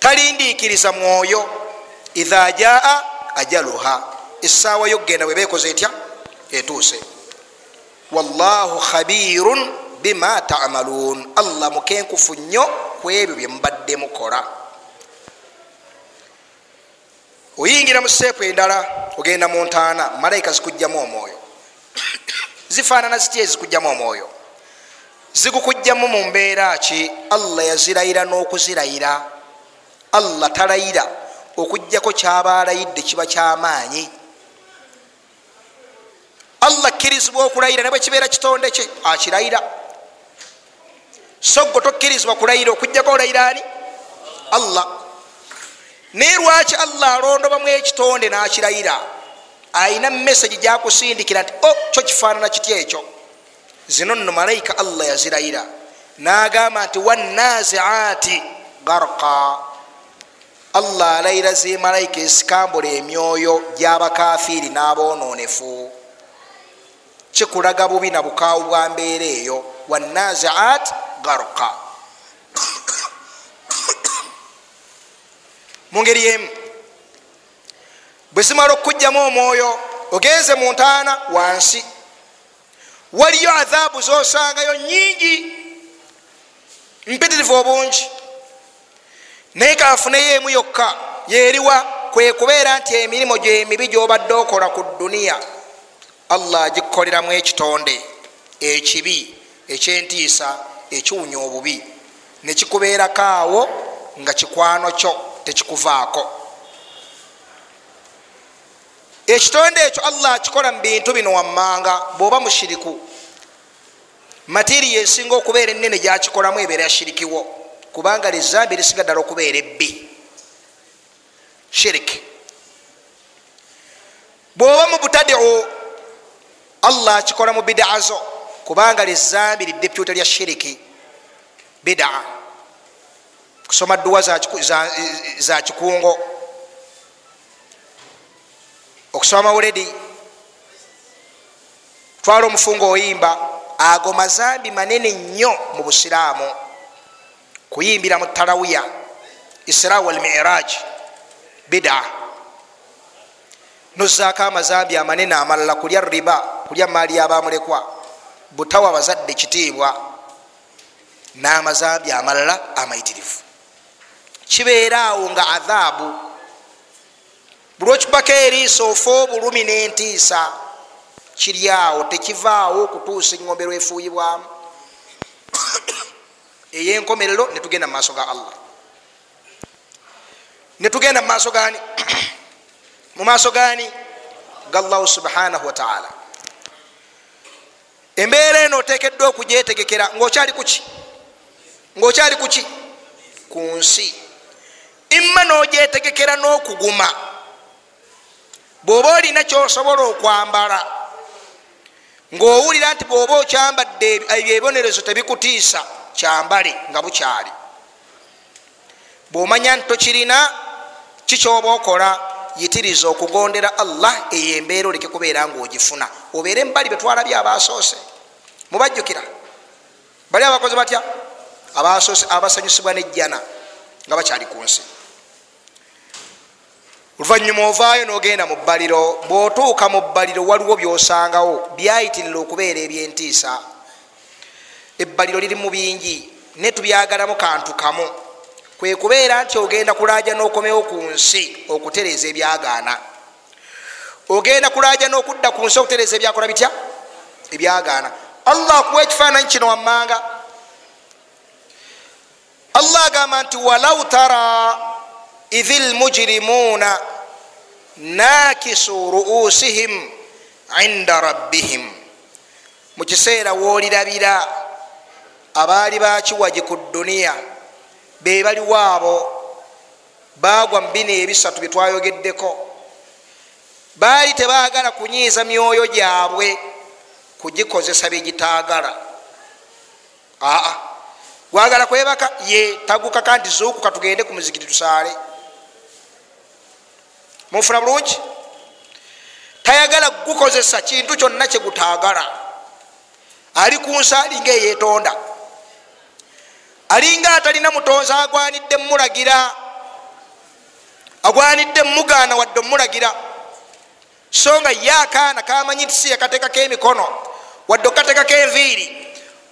Talindiikiriza mwoyo. Idha jaa ajaluha. Essaawa yokgenda bwe beekoze etya? Etuuse. Wallahu khabirun bima tamaluun allah mukenkufu nnyo ku ebyo bye mubadde mukola. Oyingira mu seepu endala ogenda mu ntaana malayika zikugjamu omwoyo. Zifaanana zity ezikugjamu omwoyo? Zigukugjamu mu mbeera ki? Allah yazirayira n'okuzirayira. Allah talayira. Okugjako kyabalayidde kiba kyamaanyi. Allah kkirizibwa okulayira nebwe kibeera kitonde kye akirayira so gwe tokkirizibwa kulayira okugjako olayiraani allah. Naye lwaki allah alondobamu ekitonde nakirayira ayina mesagi gyakusindikira nti o oh, kyo kifaanana kitya ekyo? Zino nno malayika allah yazirayira nagamba nti wanaziati garka allah alayira zimalayika esikambula emyoyo gyabakafiiri n'aboononefu. Kikulaga bubi na bukaawu bwa mbeera eyo wanaziat garka mungeri yemu bwe zimala okugjamu omwoyo ogenze mu ntaana wansi. Waliyo adhaabu zosangayo nyingi mpitirivu obungi. Naye kafuneyo emu yokka yeriwa kwe kubeera nti emirimu gyemibi gyobadde okola ku duniya allah agikukoleramu ekitonde ekibi ekyentiisa ekiwunya obubi. Nekikubeerako awo nga kikwano kyo tekikuvaako. Ekitonde ekyo allah akikola mu bintu bino wammanga bwoba mushiriku matiriya esinga okubeera enene gyakikolamu ebeera yashirikiwo kubanga lizambi erisinga ddala okubeera ebbi. Shiriki bwoba mu butadiu allah akikola mu bidaa zo kubanga lizambi lidepyuta lya shiriki bidaa. Kusoma dduwa za kikungo. Okusoma mawuledi twala omufungo oyimba ago mazambi manene nnyo mu busiraamu. Kuyimbira mu tarawiya isra walmiraj bida nozaako amazambi amanene amalala kulya riba kulya maali yabamulekwa butawa abazadde kitiibwa n'amazambi amalala amayitirivu. Kibeera awo nga adhaabu. Bulwokibako eriisa ofe obulumi nentiisa kiryawo tekivaawo okutuusa eŋombe lwefuuyibwamu. Eyenkomerero netugenda mumaaso ga allah. Netugenda mumaaso gani mumaaso gani ga allahu subhanahu wataala embeera eno otekeddwa okugyetegekera ngaokyali kuki ngaokyali kuki ku nsi. Imma nogyetegekera n'okuguma. Bwoba olina kyosobola okwambala ngaowulira nti bwoba okyambadde ebyebibonerezo tebikutiisa kyambale nga bukyali. Bwomanya nti tokirina kikyoba okola yitiriza okugondera allah eyo embeera oleke kubeera ngaogifuna obeere mubali betwalabye abasoose mubajjukira. Bali abakozi batya? Abasanyusibwa nejjana nga bakyali ku nsi. Oluvanyuma ovaayo nogenda mu bbaliro bwotuuka mu bbaliro waliwo byosangawo byayitirira okubeera ebyentiisa. Ebbaliro liri mu bingi ne tubyagalamu kantu kamu. Kwe kubeera nti ogenda kulaja n'okomewo ku nsi okutereeza ebyagaana. Ogenda kulaja n'okudda ku nsi okutereeza ebyakola bitya? Ebyagaana allah akuwa ekifaananyi kino wammanga. Allah agamba nti walau tara idhi lmujirimuuna nakisu ruusihim inda rabbihim. Mukiseera woolirabira abaali bakiwagi ku duniya be baliwo abo bagwa mubina ebisatu byetwayogeddeko baali tebaagala kunyiiza myoyo gyabwe kugikozesa byegitaagala aa gwagala kwebaka ye tagukaka nti zuukuka tugende ku muzikiti tusaale. Mufuna bulungi? Tayagala gukozesa kintu kyonna kyegutagala ali kunsi alinga eyetonda alinga atalina mutonzi agwanidde mulagira agwanidde mugana wadde omulagira so nga ye akaana kamanyi nti si yakatekako emikono wadde okatekako enviiri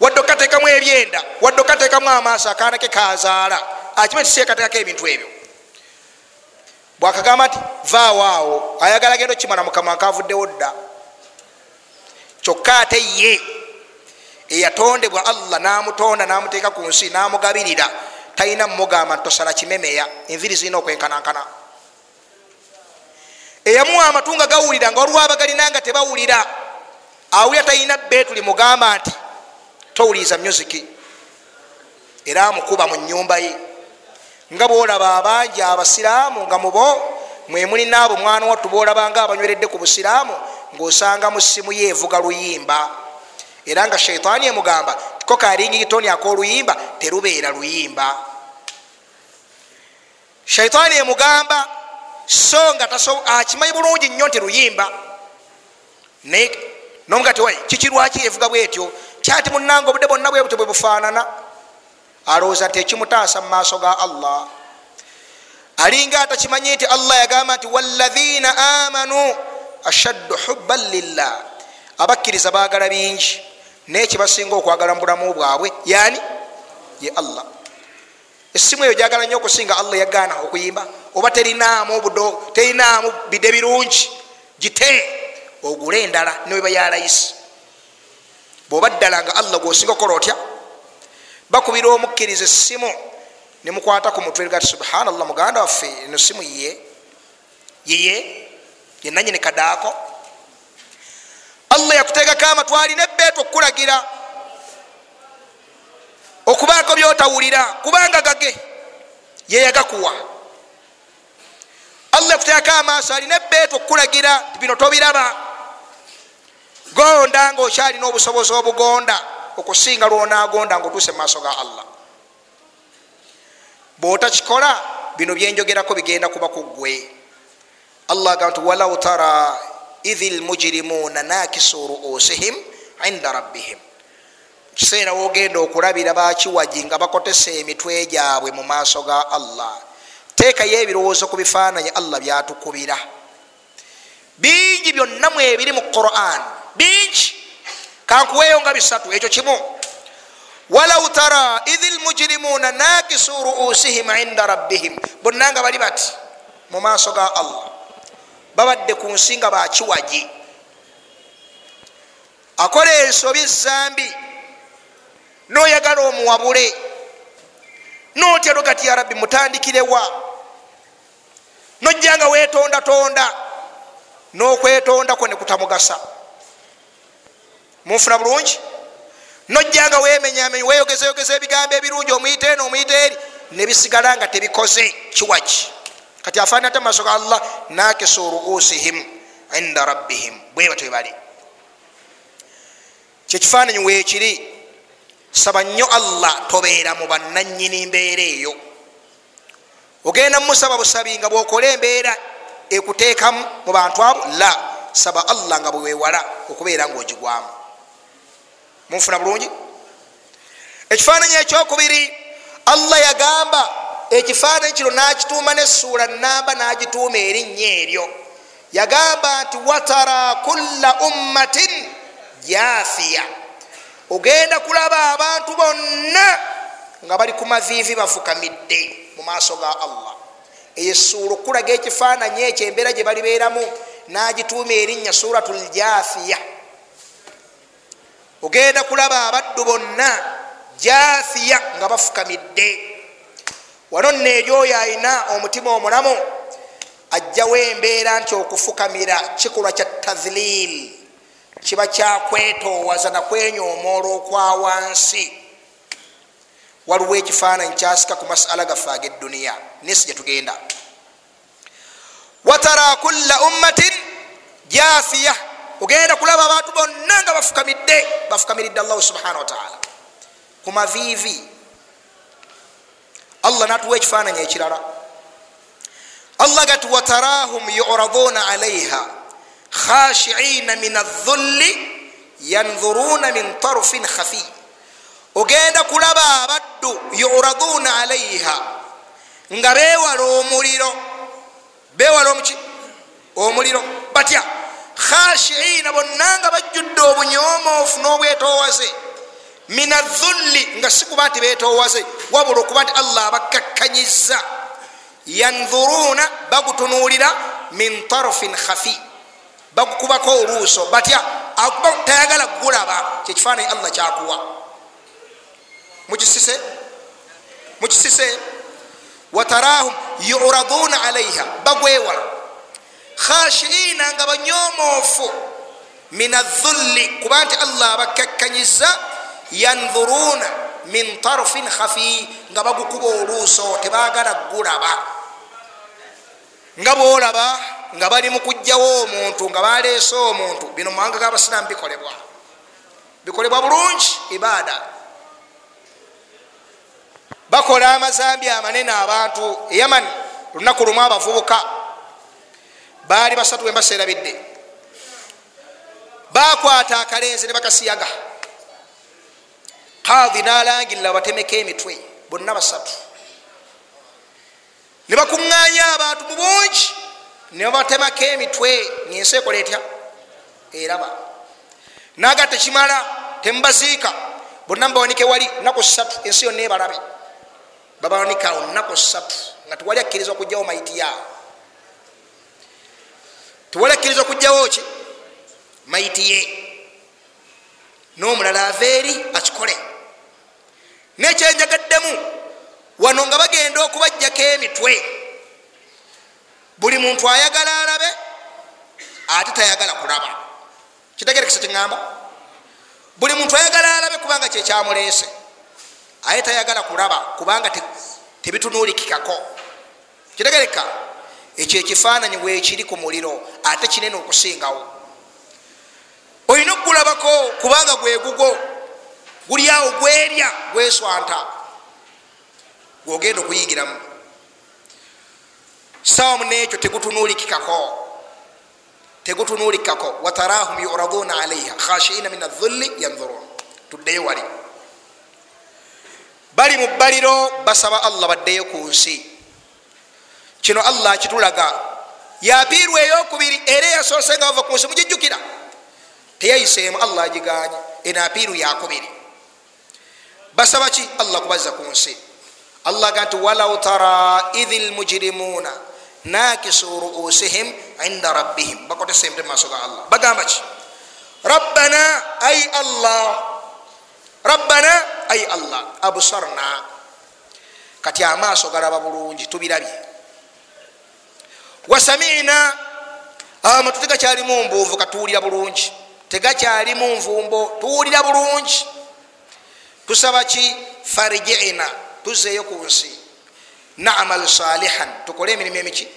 wadde okateekamu ebyenda wadde okateekamu amaaso akaana ke kazaala akimanyi ti si yakatekako ebintu ebyo. Bwakagamba nti vaawaawo ayagala genda okimala mukama nkavuddewo dda. Kyokka ate ye eyatondebwa allah namutonda namuteeka ku nsi namugabirira talina mumugamba nti tosala kimemeya enviri zirina okwenkanankana. Eyamuwa amatu nga gawulira nga waliwo abagalina nga tebawulira awulira talina betuli mugamba nti towuliriza musiki era amukuba mu nyumba ye. Nga bolaba abangi abasiraamu nga mubo mwemulina abo mwana wattu bolabanga abanyweredde ku busiraamu ngaosanga mu simu ye evuga luyimba. Era nga shaitaani emugamba tiko karingitoni akoluyimba terubeera luyimba. Shaitaani emugamba so nga akimanyi bulungi nnyo nti luyimba. Naye nomugati wai kikirwaki evuga bwetyo? Kyati munanga obudde bwonna bwe butyo bwe bufaanana? Alowooza nti ekimutaasa mu maaso ga allah. Alinga atakimanyi nti allah yagamba nti waladhina amanu ashaddu hubban lillah. Abakkiriza baagala bingi naye kibasinga okwagala mu bulamu bwabwe yani ye allah. Essimu eyo gyagala nnyo okusinga allah yagaana okuyimba. Oba terinaamu budo terinaamu bide birungi gite ogule endala neweba yalayisi bwoba ddala nga allah gwosinga okukola otya? Bakubira omukkiriza essimu nemukwata ku mutwe gati subhanallah muganda waffe eno simu yiye yiye yenanyini kadaako? Allah yakuteekako amatwalina ebbeeto okukulagira okubaako byotawulira kubanga gage yeyagakuwa allah yakuteekako amaaso alina ebbeeto okukulagira bino tobiraba gonda nga okyalina obusobozi obugonda okusinga lwonagonda nga otuuse mumaaso ga allah. Bwotakikola bino byenjogerako bigenda kuba kuggwe allah agamba nti walau tara idhi lmujirimuna nakisu ruusihim inda rabbihim. Kiseera wogenda okulabira bakiwagi nga bakotesa emitwe gyabwe mu maaso ga allah. Teekayo ebirowoozo ku bifaananyi allah byatukubira. Bingi byonna mu ebiri mu quran bingi kankuweeyo nga bisatu ekyo kimu. Walau tara idhi lmujirimuna nakisu ruusihim inda rabbihim bonna nga bali bati mu maaso ga allah babadde ku nsi nga bakiwagi akola ensobi zambi noyagala omuwabule notyalo gati ya rabbi mutandikirewa nojja nga wetondatonda nokwetondako nekutamugasa munfuna bulungi? Nojja nga wemenyamenya weyogezayogeza ebigambo ebirungi omuyita eno omuyita eri nebisigala nga tebikoze. Kiwaki? Kati afaanana ate mumaaso ga allah nakisu ruusihim inda rabbihim. Bwe batyo bebali kyekifaananyi weekiri saba nnyo allah tobeera mu bannanyini mbeera eyo. Ogenda mumusaba busabi nga bwokola embeera ekuteekamu mu bantu abo la saba allah nga bwewewala okubeera ngaogigwamu munfuna bulungi? Ekifaananyi ekyokubiri allah yagamba ekifaananyi kino nakituuma nesuula namba nagituuma erinnya eryo. Yagamba nti watara kulla ummatin jafiya ogenda kulaba abantu bonna nga bali ku maviivi bafukamidde mu maaso ga allah. Eyo esuula okulaga ekifaananyi ekyo embeera gye balibeeramu nagituuma erinnya suratu ljafiya ogenda kulaba abaddu bonna jafiya nga bafukamidde. Wano nno eri oyo ayina omutima omulamu ajjawo embeera nti okufukamira kikolwa kya tadhlil kiba kyakwetoowaza nakwenyoomoola okwa wansi. Waliwo ekifaananyi kyasika ku masala gaffe ag'edduniya nesi gyetugenda watara kulla ummatin jafiya ogenda kulaba abantu bonna nga bafukamidde bafukamiridde allahu subhanahu wataala ku maviivi allah natuwa ekifaananyi ekirala. Allah gati watarahum yuraduna alaiha khashiina min adhulli yanzuruna min tarufin khafi. Ogenda kulaba abaddu yuraduna alaiha nga bewala omuliro. Bewala omuki omuliro. Batya khashiina bonna nga bajjudde obunyomoofu n'obwetowaze min adhulli nga sikuba nti betowaze wabula okuba nti allah abakakkanyiza yanzuruna bagutunuulira min tarfin khafi. Bagukubako oluuso batya akuba tayagala gulaba kyekifaananyi allah kyakuwa. Mukisise? Mukisise? Watarahum yuraduna alaiha bagwewala khashiina nga banyomoofu min adhulli kuba nti allah abakakkanyiza yanhuruuna min tarfin khafi. Nga bagukuba oluuso tebagala gulaba. Nga bwolaba nga bali mukugjawo omuntu nga baleese omuntu. Bino mumawanga gabasiramu bikolebwa. Bikolebwa bulungi ibaada. Bakola amazambi amanene abantu. Yaman lunaku lumu abavubuka baali basatu wembaseerabidde bakwata akalenzi ne bakasiyaga. Kadhi nalangirira batemeko emitwe bonna basatu. Ne bakuŋŋanya abantu mu bungi ne babatemako emitwe ngensi ekola etya? Eraba. Naga tekimala temubaziika bonna mubawanike wali naku satu ensi yonna ebalabe. Babawanikawo naku satu nga tewali akkiriza okugjawo maiti yaabo tewali akkiriza okugjawo ki? Maiti ye. N'omulala ava eri akikole. Nekyenjagaddemu wano nga bagenda okubajjako emitwe. Buli muntu ayagala alabe ate tayagala kulaba. Kitegerekesa kiŋamba buli muntu ayagala alabe kubanga kyekyamuleese aye tayagala kulaba kubanga tebitunuulikikako. Kitegereka ekyo ekifaananyi weekiri ku muliro ate kinene okusingawo. Olina okugulabako kubanga gwegugo guli awo gwerya gweswanta. Gwogenda okuyingiramu sawamu nekyo tegutunulikikako tegutunulikako watarahum yuraduna alaiha khashiina min adhulli yanhurun tuddeyo wali. Bali mu bbaliro basaba allah baddeyo ku nsi kino allah kitulaga. Yapiirwa eyokubiri era eyasoose nga bava ku nsi mugijjukira teyayiseemu allah agiganye enapiiru yakubiri basaba ki? Allah kubazza ku nsi. Allah ga nti walau tara idhi lmujirimuuna nakisu ruusihim inda rabbihim. Bakotesa emite mumaaso ga allah. Bagamba ki? Rabbana ai allah. Rabbana ai allah. Absarna kati amaaso galaba bulungi tubirabye wasamina amatu tegakyalimu mbuuvu katuwulira bulungi. Tegakyalimu nvumbo tuwulira bulungi. Tusaba ki? Farjiina tuzeeyo ku nsi. Namal salihan tukole emirimu emiki?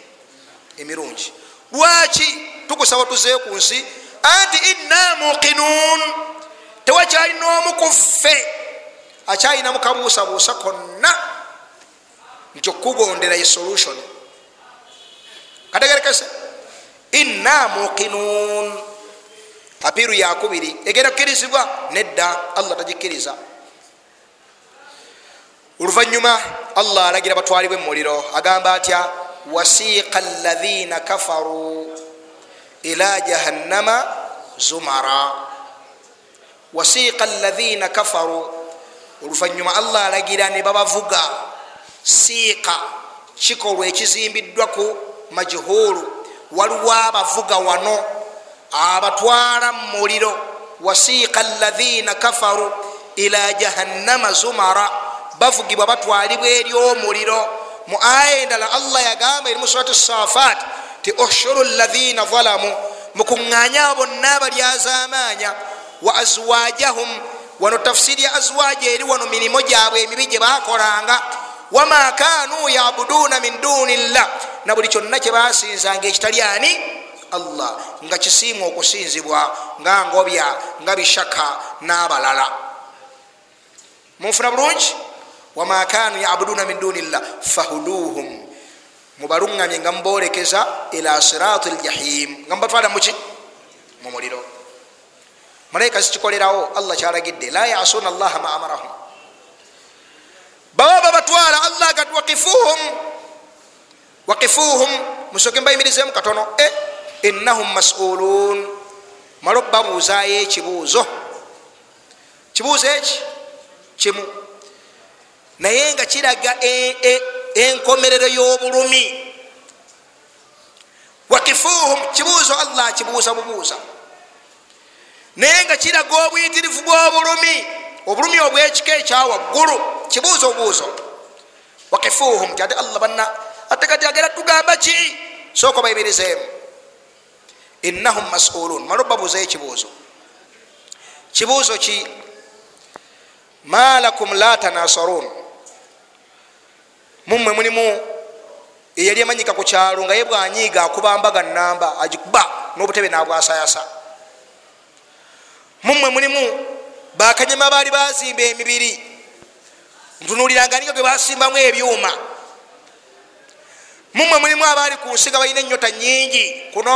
Emirungi. Lwaki tukusaba tuzeeyo ku nsi? Anti inna muqinun tewakyali n'omu ku ffe akyalinamu kabuusabuusa konna. Nti okugondera esolution kategerekese inna muqinun. Apiiru yakubiri egenda kukirizibwa nedda allah tagikkiriza oluvanyuma allah alagira batwalibwe mumuliro agamba atya wasiqa alaina kafaru ila jahannama zumara. Wasiqa alaina kafaru. Oluvanyuma allah alagira ne babavuga siiqa kikolwa ekizimbiddwa ku majhulu waliwo abavuga wano abatwala mumuliro wasiqa alaina kafaru ila jahannama zumara bavugibwa batwalibwa eri omuliro. Mu aya endala allah yagamba eri musurat safat ti ushuru lathina zalamu mukuŋŋanya bonna abalyazamanya wa azwajahum wano tafsiri ya azwaja eri wano mirimo gyabwe emibi gye bakolanga wama kanu yabuduna min duni llah na buli kyonna kyebasinzanga ekitali ani allah. Nga kisiimwa okusinzibwa nga ngobya nga bishaka n'abalala. Munfuna bulungi? Wama kanu yabuduna min duni llah fahuduhum mubaluŋŋamye nga mubolekeza ila sirati ljahim nga mubatwala muki mumuliro malayika zikikolerawo allah kyalagidde la yasuna allaha ma amarahum baba babatwala allah gat wakifuhum wakifuhum musoke mbayimirizemu katono. E innahum masulun. Mala babuuzayo ekibuuzo kibuuzo eki kimu naye nga kiraga enkomerero y'obulumi. Wakifuhum kibuuzo allah kibuuza bubuuza. Naye nga kiraga obuyitirivu bw'obulumi obulumi obwekika ekyawaggulu kibuuzo bubuuzo wakifuhum kyate allah banna ate kati agera tugamba ki? Sooka bayimirizeemu innahum masulun. Mala obabuuzayo ekibuuzo. Kibuuzo ki? Malakum la tanasarun. Mumwe mulimu eyali emanyika ku kyalo nga ye bwanyiiga akubambaga namba agikuba n'obutebe nabwasayasa. Mumwe mulimu bakanyama baali bazimba emibiri. Ntunuliranga niga gwe basimbamu ebyuma. Mumwe mulimu abaali ku nsiga balina enyota nyingi kuno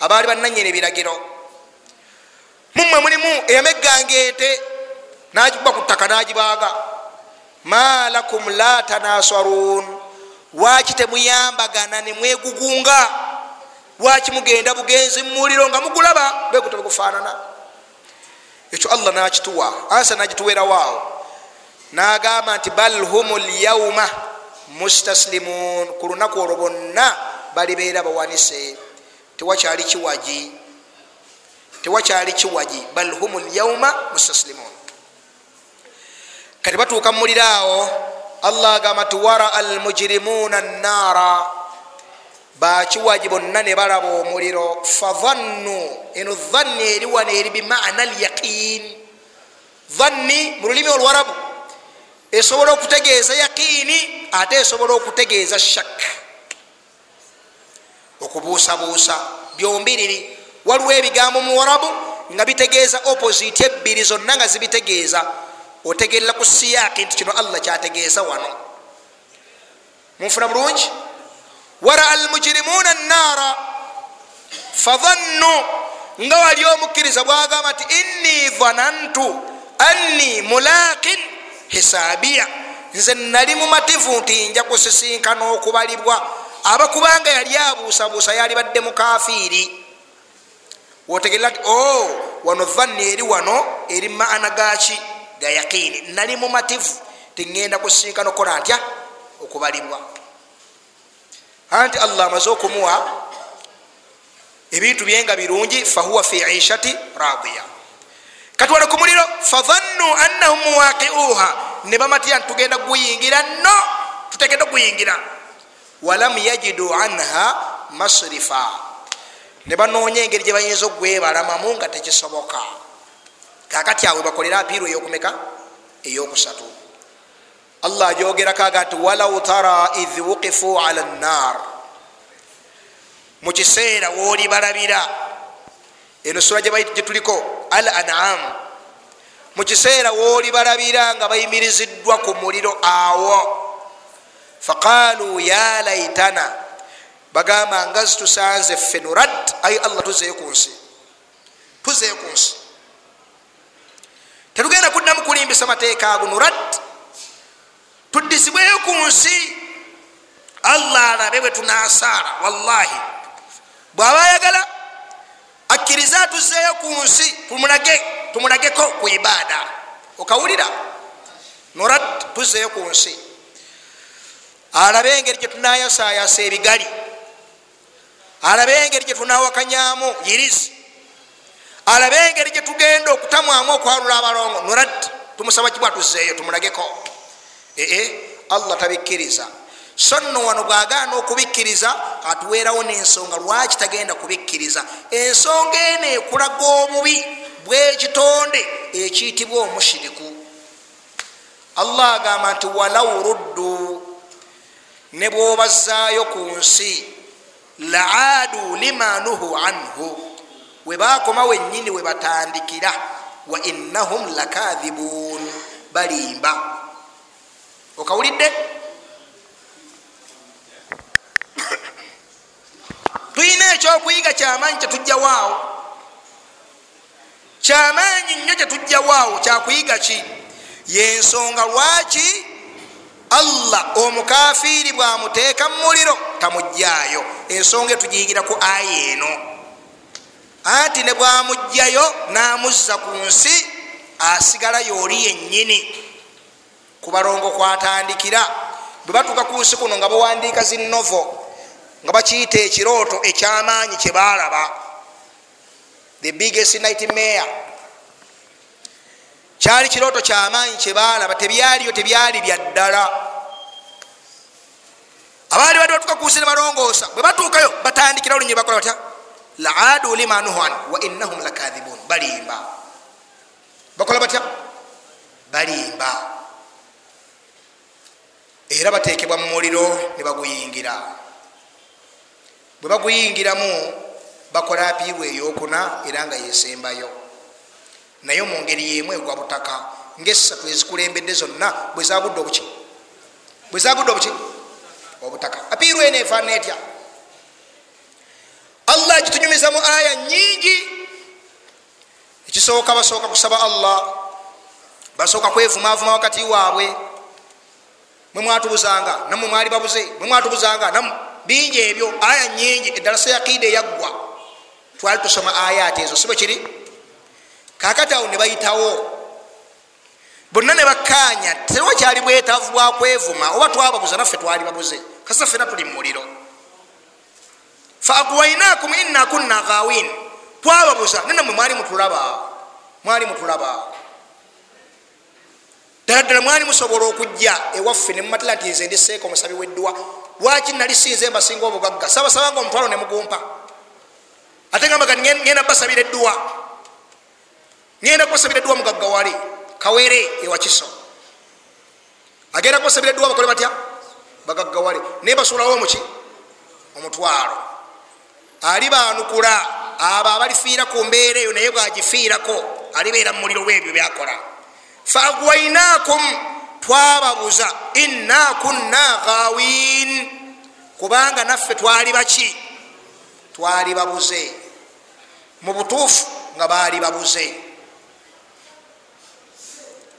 abaali bananyera ebiragiro. Mumwe mulimu eyamegganga ente nagikuba ku ttaka nagibaaga. Malakum la tanasarun waki temuyambagana nemwegugunga waki mugenda bugenzi mumuliro nga mugulaba bwegute bwegufaanana ekyo allah nakituwa ansa nagituwerawaawo nagamba nti bal hum lyauma mustaslimun. Ku lunaku olwo bonna balibeera bawanise. Tewakyali kiwagi tewakyali kiwagi. Bal hum lyauma mustaslimun. Kati batuuka mumuliro awo allah agamba ti wara almujirimuna naara bakiwagi bonna ne balaba omuliro fadhannu eno dhanni eri wano eri bimana lyaqin dhanni mu lulimi olwarabu esobola okutegeeza yaqiini ate esobola okutegeeza shak okubuusabuusa byombiriri waliwo ebigambo mu warabu nga bitegeeza opposite ebbiri zonna nga zibitegeeza otegerera ku siyaaki nti kino allah kyategeeza wano. Munfuna bulungi wara almujirimuna naara fadhannu nga wali omukkiriza bwagamba nti inni dhanantu anni mulaqin hisabiya nze nali mumativu nti nja kusisinkana okubalibwa. Abakubanga yali abuusabuusa yali badde mukafiiri wotegerera ti o oh, wano dhanni eri wano eri maana gaki ga yaqini nali mumativu tiŋenda kusisinkana okukola ntya? Okubalibwa anti allah amaze okumuwa ebintu byenga birungi fahuwa fi ishati radiya. Katwale ku muliro fadhannu annahum muwaqiuha. Ne bamatira nti tugenda kuguyingira no tutegedde okuguyingira. Walam yajidu anha masrifa. Ne banoonya engeri gye bayinza okwebalamamu nga tekisoboka. Kakati awe bakolera apiiru eyokumeka? Eyokusatu allah ajogerako aga nti walau tara idh wuqifu ala nnar mukiseera wooli balabira eno sura gyetuliko al anam mukiseera wooli balabira nga bayimiriziddwa ku muliro awo. Faqalu ya laitana bagamba nga zitusanze ffe nurad ayi allah tuzeyo ku nsi. Tuzeyo ku nsi. Tetugenda kuddamu kulimbisa mateeka ago nurad tuddisibweyo ku nsi allah alabe bwe tunasaala wallahi. Bwaba ayagala akkiriza atuzeeyo ku nsi tumulageko ku ibaada. Okawulira nurad tuzeeyo ku nsi. Alabe engeri gyetunayasayasa ebigali. Alabe engeri gyetunawakanyamu yirizi alabe engeri gyetugenda okutamwamu okwalula abalongo nurad tumusaba kibwa tuzeeyo tumulageko ee allah tabikkiriza. So nno wano bwagaana okubikkiriza atuweerawo n'ensonga lwaki tagenda kubikkiriza? Ensonga eno ekulaga obubi bwekitonde ekiyitibwa omushiriku. Allah agamba nti walau ruddu ne bwobazaayo ku nsi laadu lima nuhu anhu. We bakoma wennyini we batandikira wa innahum lakadhibuun balimba okawulidde? Tulina ekyokuyiga kyamaanyi kyetujjawaawo kyamaanyi nnyo kyetujjawaawo kyakuyiga ki? Yensonga lwaki allah omukafiiri bwamuteeka mumuliro tamugjayo ensonga etugiyigira ku aya eno. Anti ne bwamugjayo namuzza ku nsi asigala yooli yennyini ku balongo kwatandikira. Bwe batuuka ku nsi kuno nga bawandiika zinovo nga bakiyita ekirooto ekyamaanyi kyebalaba the biggest nightmare. Kyali kirooto kyamaanyi kyebalaba tebyaliyo tebyali byaddala abaali badde batuuka ku nsi ne balongoosa bwe batuukayo batandikira olunyi bakola batya? Laadu lima nuhan wa innahum lakadhibun balimba. Bakola batya? Balimba era batekebwa mu muliro ne baguyingira. Bwe baguyingiramu bakola apiirwa eyokuna era nga yesembayo naye mu ngeri yemu egwa butaka ngaesatu ezikulembedde zonna bwezagudde obuki? Bwezagudde obuki? Obutaka. Apiirwa eno efaana etya? Allah gitunyumiza mu aya nyingi ekisooka basooka kusaba allah basooka kwevumavuma wakati waabwe mwe mwatubuzanga namwe mwali babuze mwe mwatubuzanga nam bingi ebyo aya nyingi eddalasa yakiida eyaggwa. Twali tusoma ayati ezo sibwe kiri? Kakati awo ne bayitawo. Bonna ne bakkaanya tewakyali bwetaavu bwa kwevuma oba twababuza naffe twali babuze. Kasa ffena tuli mumuliro faagwainakum inna kunna gawin twababuza nenamwe mwali mutulaba. Mwali mutulaba ddala ddala mwali musobola okujja ewaffe nemumatira nti nze ndiseeka omusabi weddwa lwaki nali sinze mbasinga obugagga? Sabasabanga omutwalo nemugumpa ate gamba kati ngenda basabira eddwa ngenda kubasabira eddwa mugagga wali kawere ewakiso. Agenda kubasabira eddwa bakole batya? Bagagga wali. Naye basuulawo omuki omutwalo ali banukula abo abalifiira ku mbeera eyo naye bwagifiirako alibeera mu muliro lwebyo byakola faagwainakum twababuza inna kunna gawin kubanga naffe twali baki? Twali babuze. Mu butuufu nga baali babuze.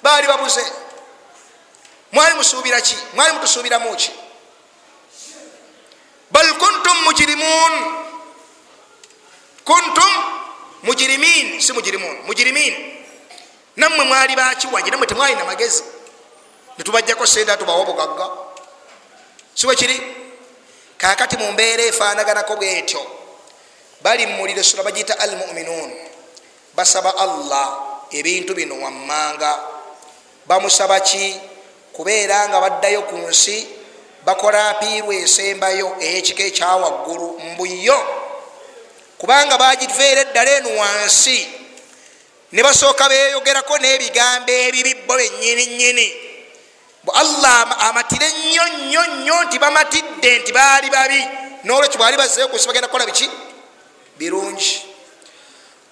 Baali babuze. Mwali musuubira ki? Mwali mutusuubiramu ki? Bal kuntum mujirimun kuntum mujirimin si mujirimun mujirimin nammwe mwali bakiwaje nammwe temwalina magezi. Netubajjako sente tubawa bugagga. Siwe kiri? Kakati mu mbeera efaanaganako bwetyo bali mumuliro sura bagiyita al muminun basaba allah ebintu bino wammanga. Bamusaba ki? Kubeera nga baddayo ku nsi bakola apiirwa esembayo eyekika ekyawaggulu mbuyo kubanga bagiveera eddala eno wansi ne basooka beyogerako n'ebigambo ebibi bo benyini nyini allah amatire nnyo nnyo nnyo nti bamatidde nti baali babi. Nolwekyo bwali bazeyo kunsi bagenda kukola biki? Birungi.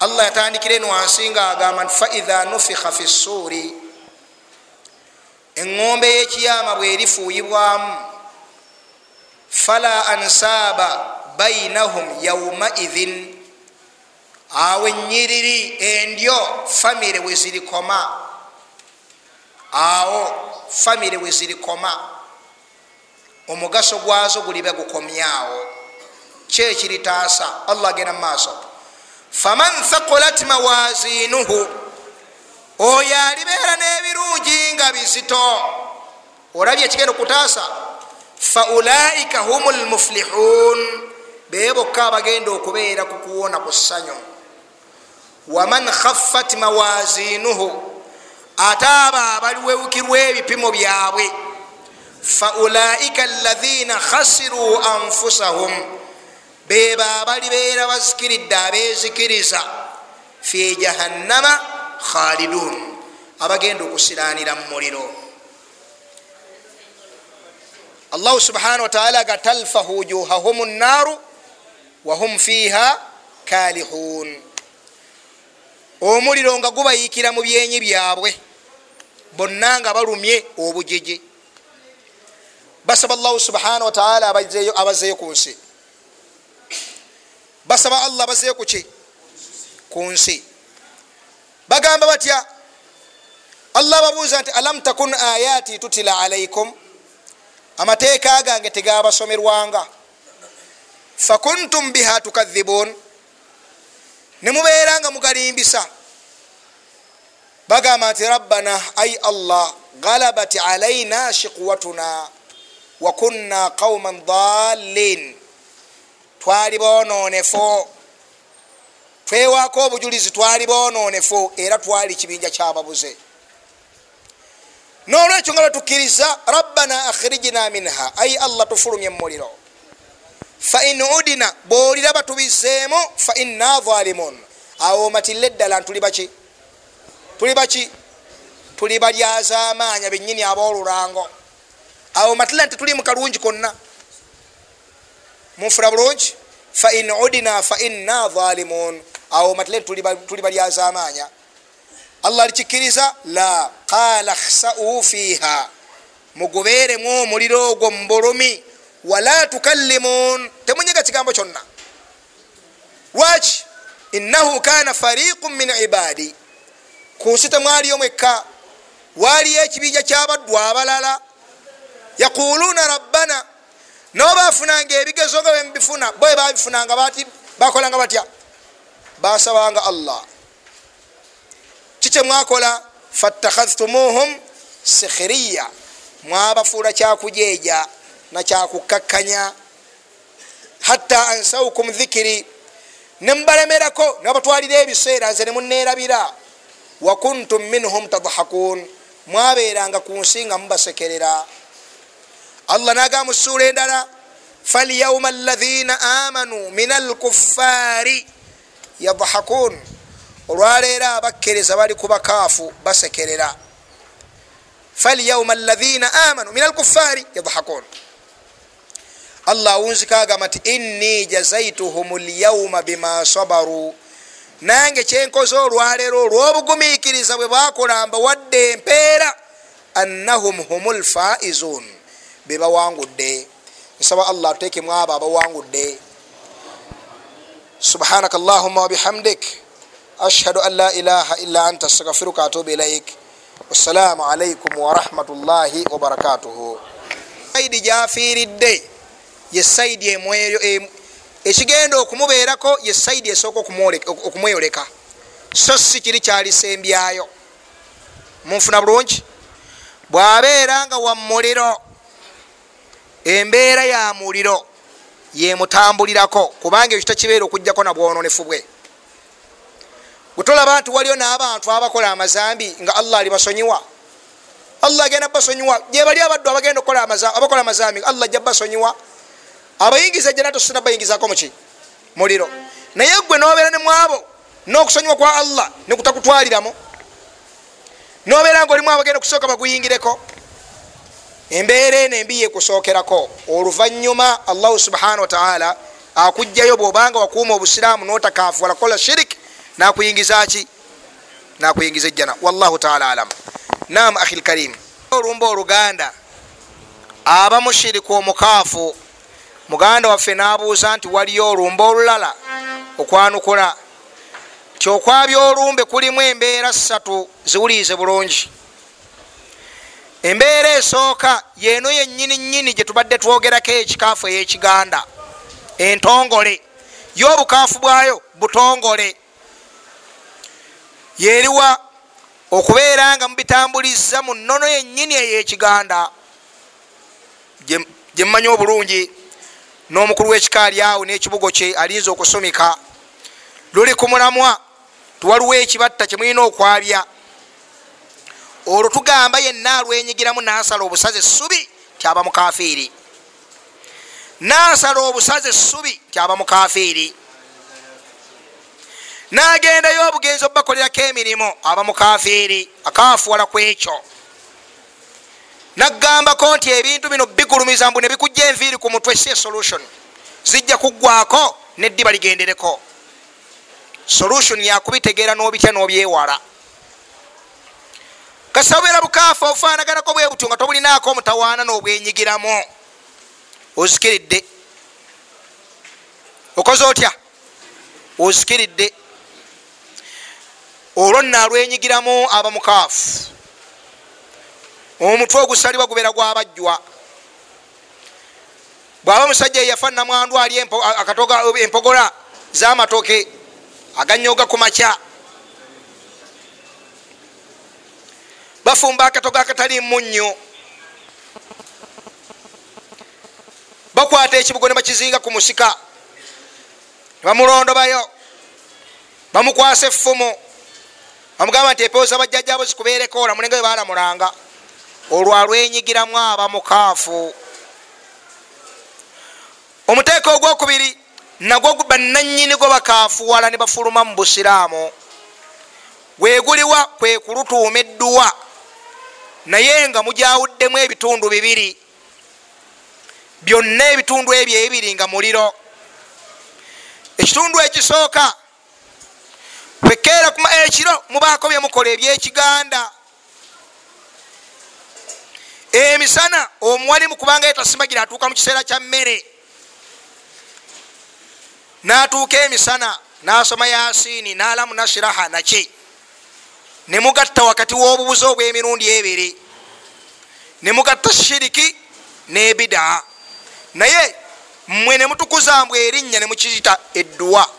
Allah yatandikira eno wansi nga agamba nti faidha nufikha fi ssuuri eŋŋombe y'ekiyama bwerifuuyibwamu fala ansaaba bainahum yaumaidhin awo enyiriri endyo famire wezirikoma awo famire wezirikoma omugaso gwazo gulibe gukomyawo. Kyekiritaasa allah agenda mumaaso faman thakulat mawazinuhu oyo alibeera n'ebirungi nga bizito. Olabye ekigenda okutaasa faulaika hum lmuflihun bee bokka abagenda okubeera ku kuwona ku ssanyu waman khaffat mawazinuhu ate abo abaliwewukirwa ebipimo byabwe. Faulaika alaina khasiruu anfusahum bebo abalibeera bazikiridde abezikiriza fi jahannama khalidun abagenda okusiranira mu muliro. Allahu subhanahu wataala ga talfahu wujuhahum nnaru wahum fiha kalihun omuliro nga gubayikira mu byenyi byabwe bonna nga balumye obujiji. Basaba allahu subhanahu wataala abazeeyo ku nsi. Basaba allah bazeeyo kuki ku nsi. Bagamba batya allah babuuza nti alam takun ayati tutila alaikum amateeka gange tegabasomerwanga fakuntum biha tukadhibun nemubeera nga mugalimbisa. Bagamba nti rabbana ai allah galabat alaina shiqwatuna wakunna qauman dalin twali bononefu twewaako obujulizi twali bononefu era twali kibinja kyababuze nolwekyo nga lwetukkiriza rabbana akhrijina minha. Ai allah tufulumye mumuliro fain udina bwolira batubiseemu faina zalimun awo matile eddala ntuli baki? Tuli baki? Tuli balyazamaanya benyini abolulango awo matila nti tuli mukalungi konna. Munfuna bulungi? Fain udina faina zalimun awo matile nti tuli balyazamaanya allah alikikkiriza? La. Qala khsau fiha mugubeeremu omuliro ogwo mubulumi wala tukallimun. Temunyiga kigambo kyonna. Lwaki innahu kana fariqu min ibadi. Ku nsi temwaliyo mwekka. Waliyo ekibinja kyabaddu abalala. Yaquluna rabbana nabo bafunanga ebigezo nga bemubifuna bo babifunanga bati bakolanga batya? Basabanga allah. Kikyemwakola fattakhadhtumuhum sikhiriya mwabafuula kyakujeja nakyakukakkanya. Hatta ansaukum dhikiri nembalemerako nabatwalira ebiseera nze nemunerabira wakuntum minhum tadhakun mwaberanga ku nsi nga mubasekerera. Allah naga mu suula endala falyauma alaina amanu min alkuffari yadhakun olwaleero abakkereza bali ku bakaafu basekerera. Falyauma alaina amanu min alkuffari yadhakun allah awunzika agamba nti inni jazaituhum lyauma bima sabaru. Nange kyenkoze olwaleero olw'obugumiikiriza bwe bakola mbawadde empeera annahum hum lfaizun bebawangudde nsaba allah atekemu abo abawangudde. Subhanaka allahuma wabihamdik ashhadu an la ilaha illa anta astagfiruka atubu ilaik wassalamu alaikum warahmatullahi wabarakatuhu saidi gyafiiridde ye saidi emweyo ekigenda okumubeerako ye saidi esooka okumweyoleka. So si kiri kyalisembyayo munfuna bulungi? Bwabeera nga wamuliro embeera ya muliro yemutambulirako kubanga ekyo takibeera okugjako nabwononefu bwe. Bwetolaba nti waliyo n'abantu abakola amazambi nga allah alibasonyiwa allah agenda basonyiwa. Gyebali abaddu abagenda abakola amazambi allah ajja basonyiwa abayingiza janato sina bayingizako muki muliro. Naye gwe nobeera nemwabo nokusonyiwa kwa allah nekutakutwaliramu nobeera nga olimu abagenda okusooka baguyingireko embeera eno embi yekusookerako oluvanyuma allahu subhana wataala akugjayo bwobanga wakuuma obusiraamu notakaafu walakola shirik nakuyingiza ki? Nakuyingiza ejjana. Wallahu taala alam. Nam ahi lkarim olumba oluganda aba mushiriku omukaafu muganda waffe nabuuza nti waliyo olumba olulala okwanukula? Ti okwabya olumbe kulimu embeera ssatu ziwulirize bulungi. Embeera esooka yeno yenyini nyini gyetubadde twogerako ekikaafu eyekiganda entongole. Y'obukaafu bwayo butongole. Yeriwa okubeera nga mubitambuliza mu nnono yenyini eyekiganda gyemmanyi obulungi n'omukulu w'ekikaali awo n'ekibugo kye alinza okusumika luli ku mulamwa tuwaliwo ekibatta kyemulina okwabya olwo tugamba yenna alwenyigiramu nasala obusaze essubi tyaba mukafiiri nasala obusaze essubi tyaba mukafiiri nagendayo obugenzi obubakolerako emirimu aba mukafiiri akafuwala ku ekyo nagambako nti ebintu bino bigulumiza mbu nebikujja enviiri ku mutwe si solution. Zijja kuggwako neddiba ligendereko. Solution yakubitegeera n'obitya n'obyewala. Kasabubeera bukaafu obufaanaganako bwe butyo nga tobulinaako omutawaana n'obwenyigiramu ozikiridde. Okoze otya? Ozikiridde. Olwo naalwenyigiramu aba mukaafu omutwe ogusalibwa gubeera gwabajjwa bwaba musajja eyafa namwandu ali empogola zamatoke aganyoga ku makya. Bafumba akatogo akatali munnyo. Bakwata ekibugo ne bakizinga ku musika. Nebamulondobayo bamukwasa effumu. Bamugamba nti epeoza bajjajjabo zikubeereko olamulenga bwe balamulanga olwo alwenyigiramu aba mukaafu. Omuteeka ogwokubiri nagwo bananyini gwo bakafuwala ne bafuluma mu busiraamu. Weguliwa kwe kulutuuma edduwa naye nga mujawuddemu ebitundu bibiri. Byonna ebitundu ebyo ebiri nga muliro. Ekitundu ekisooka kwekeera ekiro mubaako byemukola ebyekiganda emisana omuwalimu kubanga yetasimagira atuuka mu kiseera kya mmere. Natuuka emisana nasoma yasiini nalamu nashiraha naki nemugatta wakati w'obubuzi obw'emirundi ebiri. Nemugatta shiriki nebida naye mmwe nemutukuza mbw erinnya nemukiyita edduwa.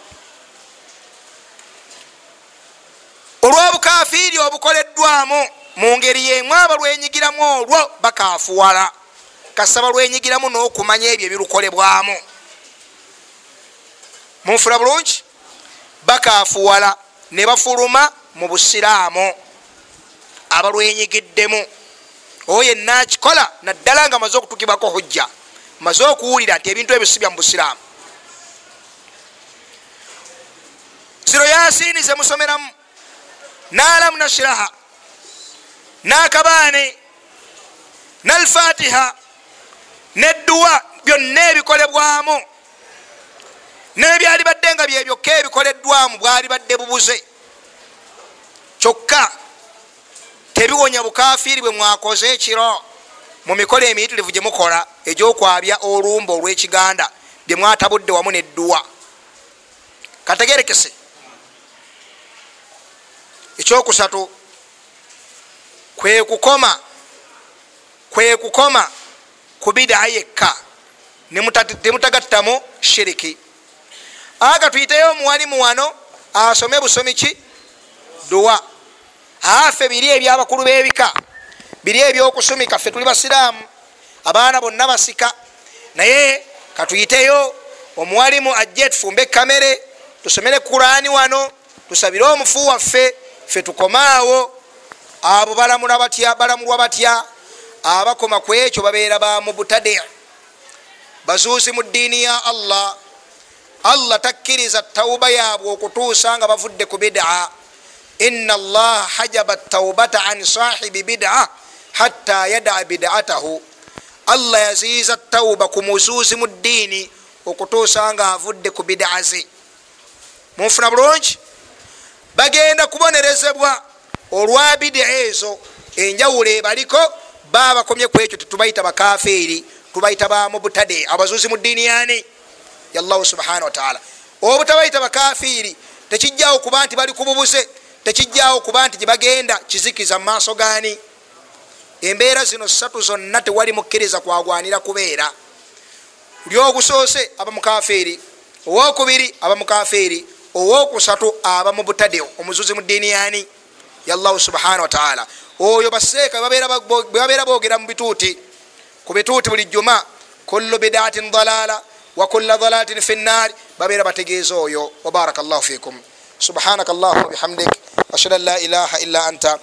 Olw'obukafiiri obukoleddwamu mu ngeri yemu abalwenyigiramu olwo bakafuwala. Kasaba lwenyigiramu n'okumanya ebyo ebirukolebwamu. Munfula bulungi? Bakafuwala ne bafuluma mu busiraamu. Abalwenyigiddemu oyo yenna akikola naddala nga maze okutukibwako hujja. Maze okuwulira nti ebintu ebyo sibya mu busiraamu. Ziro yasiini zemusomeramu nalamu nashiraha nakabaane nalfatiha nedduwa byonna ebikolebwamu. Nebyali badde nga byebyokka ebikoleddwamu bwali badde bubuze. Kyokka tebiwonya bukafiiri bwe mwakoze ekiro. Mu mikolo emiyitirivu gyemukola egyokwabya olumba olwekiganda bye mwatabudde wamu nedduwa kategerekese. Ekyokusatu kwekukoma kwekukoma ku bidaa yekka temutagattamu shiriki. Aga tuyiteyo omuwalimu wano asome busomi ki? Duwa. Afe biri ebyabakulu b'ebika. Biri ebyokusumika ffe tuli basiraamu. Abaana bonna basika. Naye katuyiteyo omuwalimu ajje tufumbe ekamere tusomere kurani wano tusabire omufu waffe ffe tukomaawo abo balamula batya balamulwa batya abakoma ku ekyo babeera ba mubutadi bazuuzi mu ddiini ya allah. Allah takkiriza tawuba yaabwe okutuusa nga bavudde ku bidaa ina allaha hajaba taubata an sahibi bidaa hatta yadaa bidaatahu allah yaziiza tawuba ku muzuuzi mu ddiini okutuusa nga avudde ku bidaa ze. Munfuna bulungi? Bagenda kubonerezebwa olwa bidaa ezo enjawulo ebaliko babakomye ku ekyo tetubayita bakafeeri tubayita bamubutade abazuuzi mu ddiini yani yallahu subhana wataala obutabayita bakafiiri tekijjawo kuba nti bali kububuze tekijjawo kuba nti gyebagenda kizikiza mu maaso gani embeera zino satu zonna tewali mukkiriza kwagwanira kubeera. Ly ogusoose aba mukafeeri owokubiri aba mukafeeri owokusatu aba mubutade omuzuzi mu ddiini yani yallahu subhana wataala oyo baseeka bebabeera boogera mu bituuti ku bituuti buli juma kullu bidaatin dalala wakula dalalatin fi nnaari babeera bategeeza oyo. Wabaraka llahu fikum subhanaka allahuma bihamdik ashhadu an la ilaha illa anta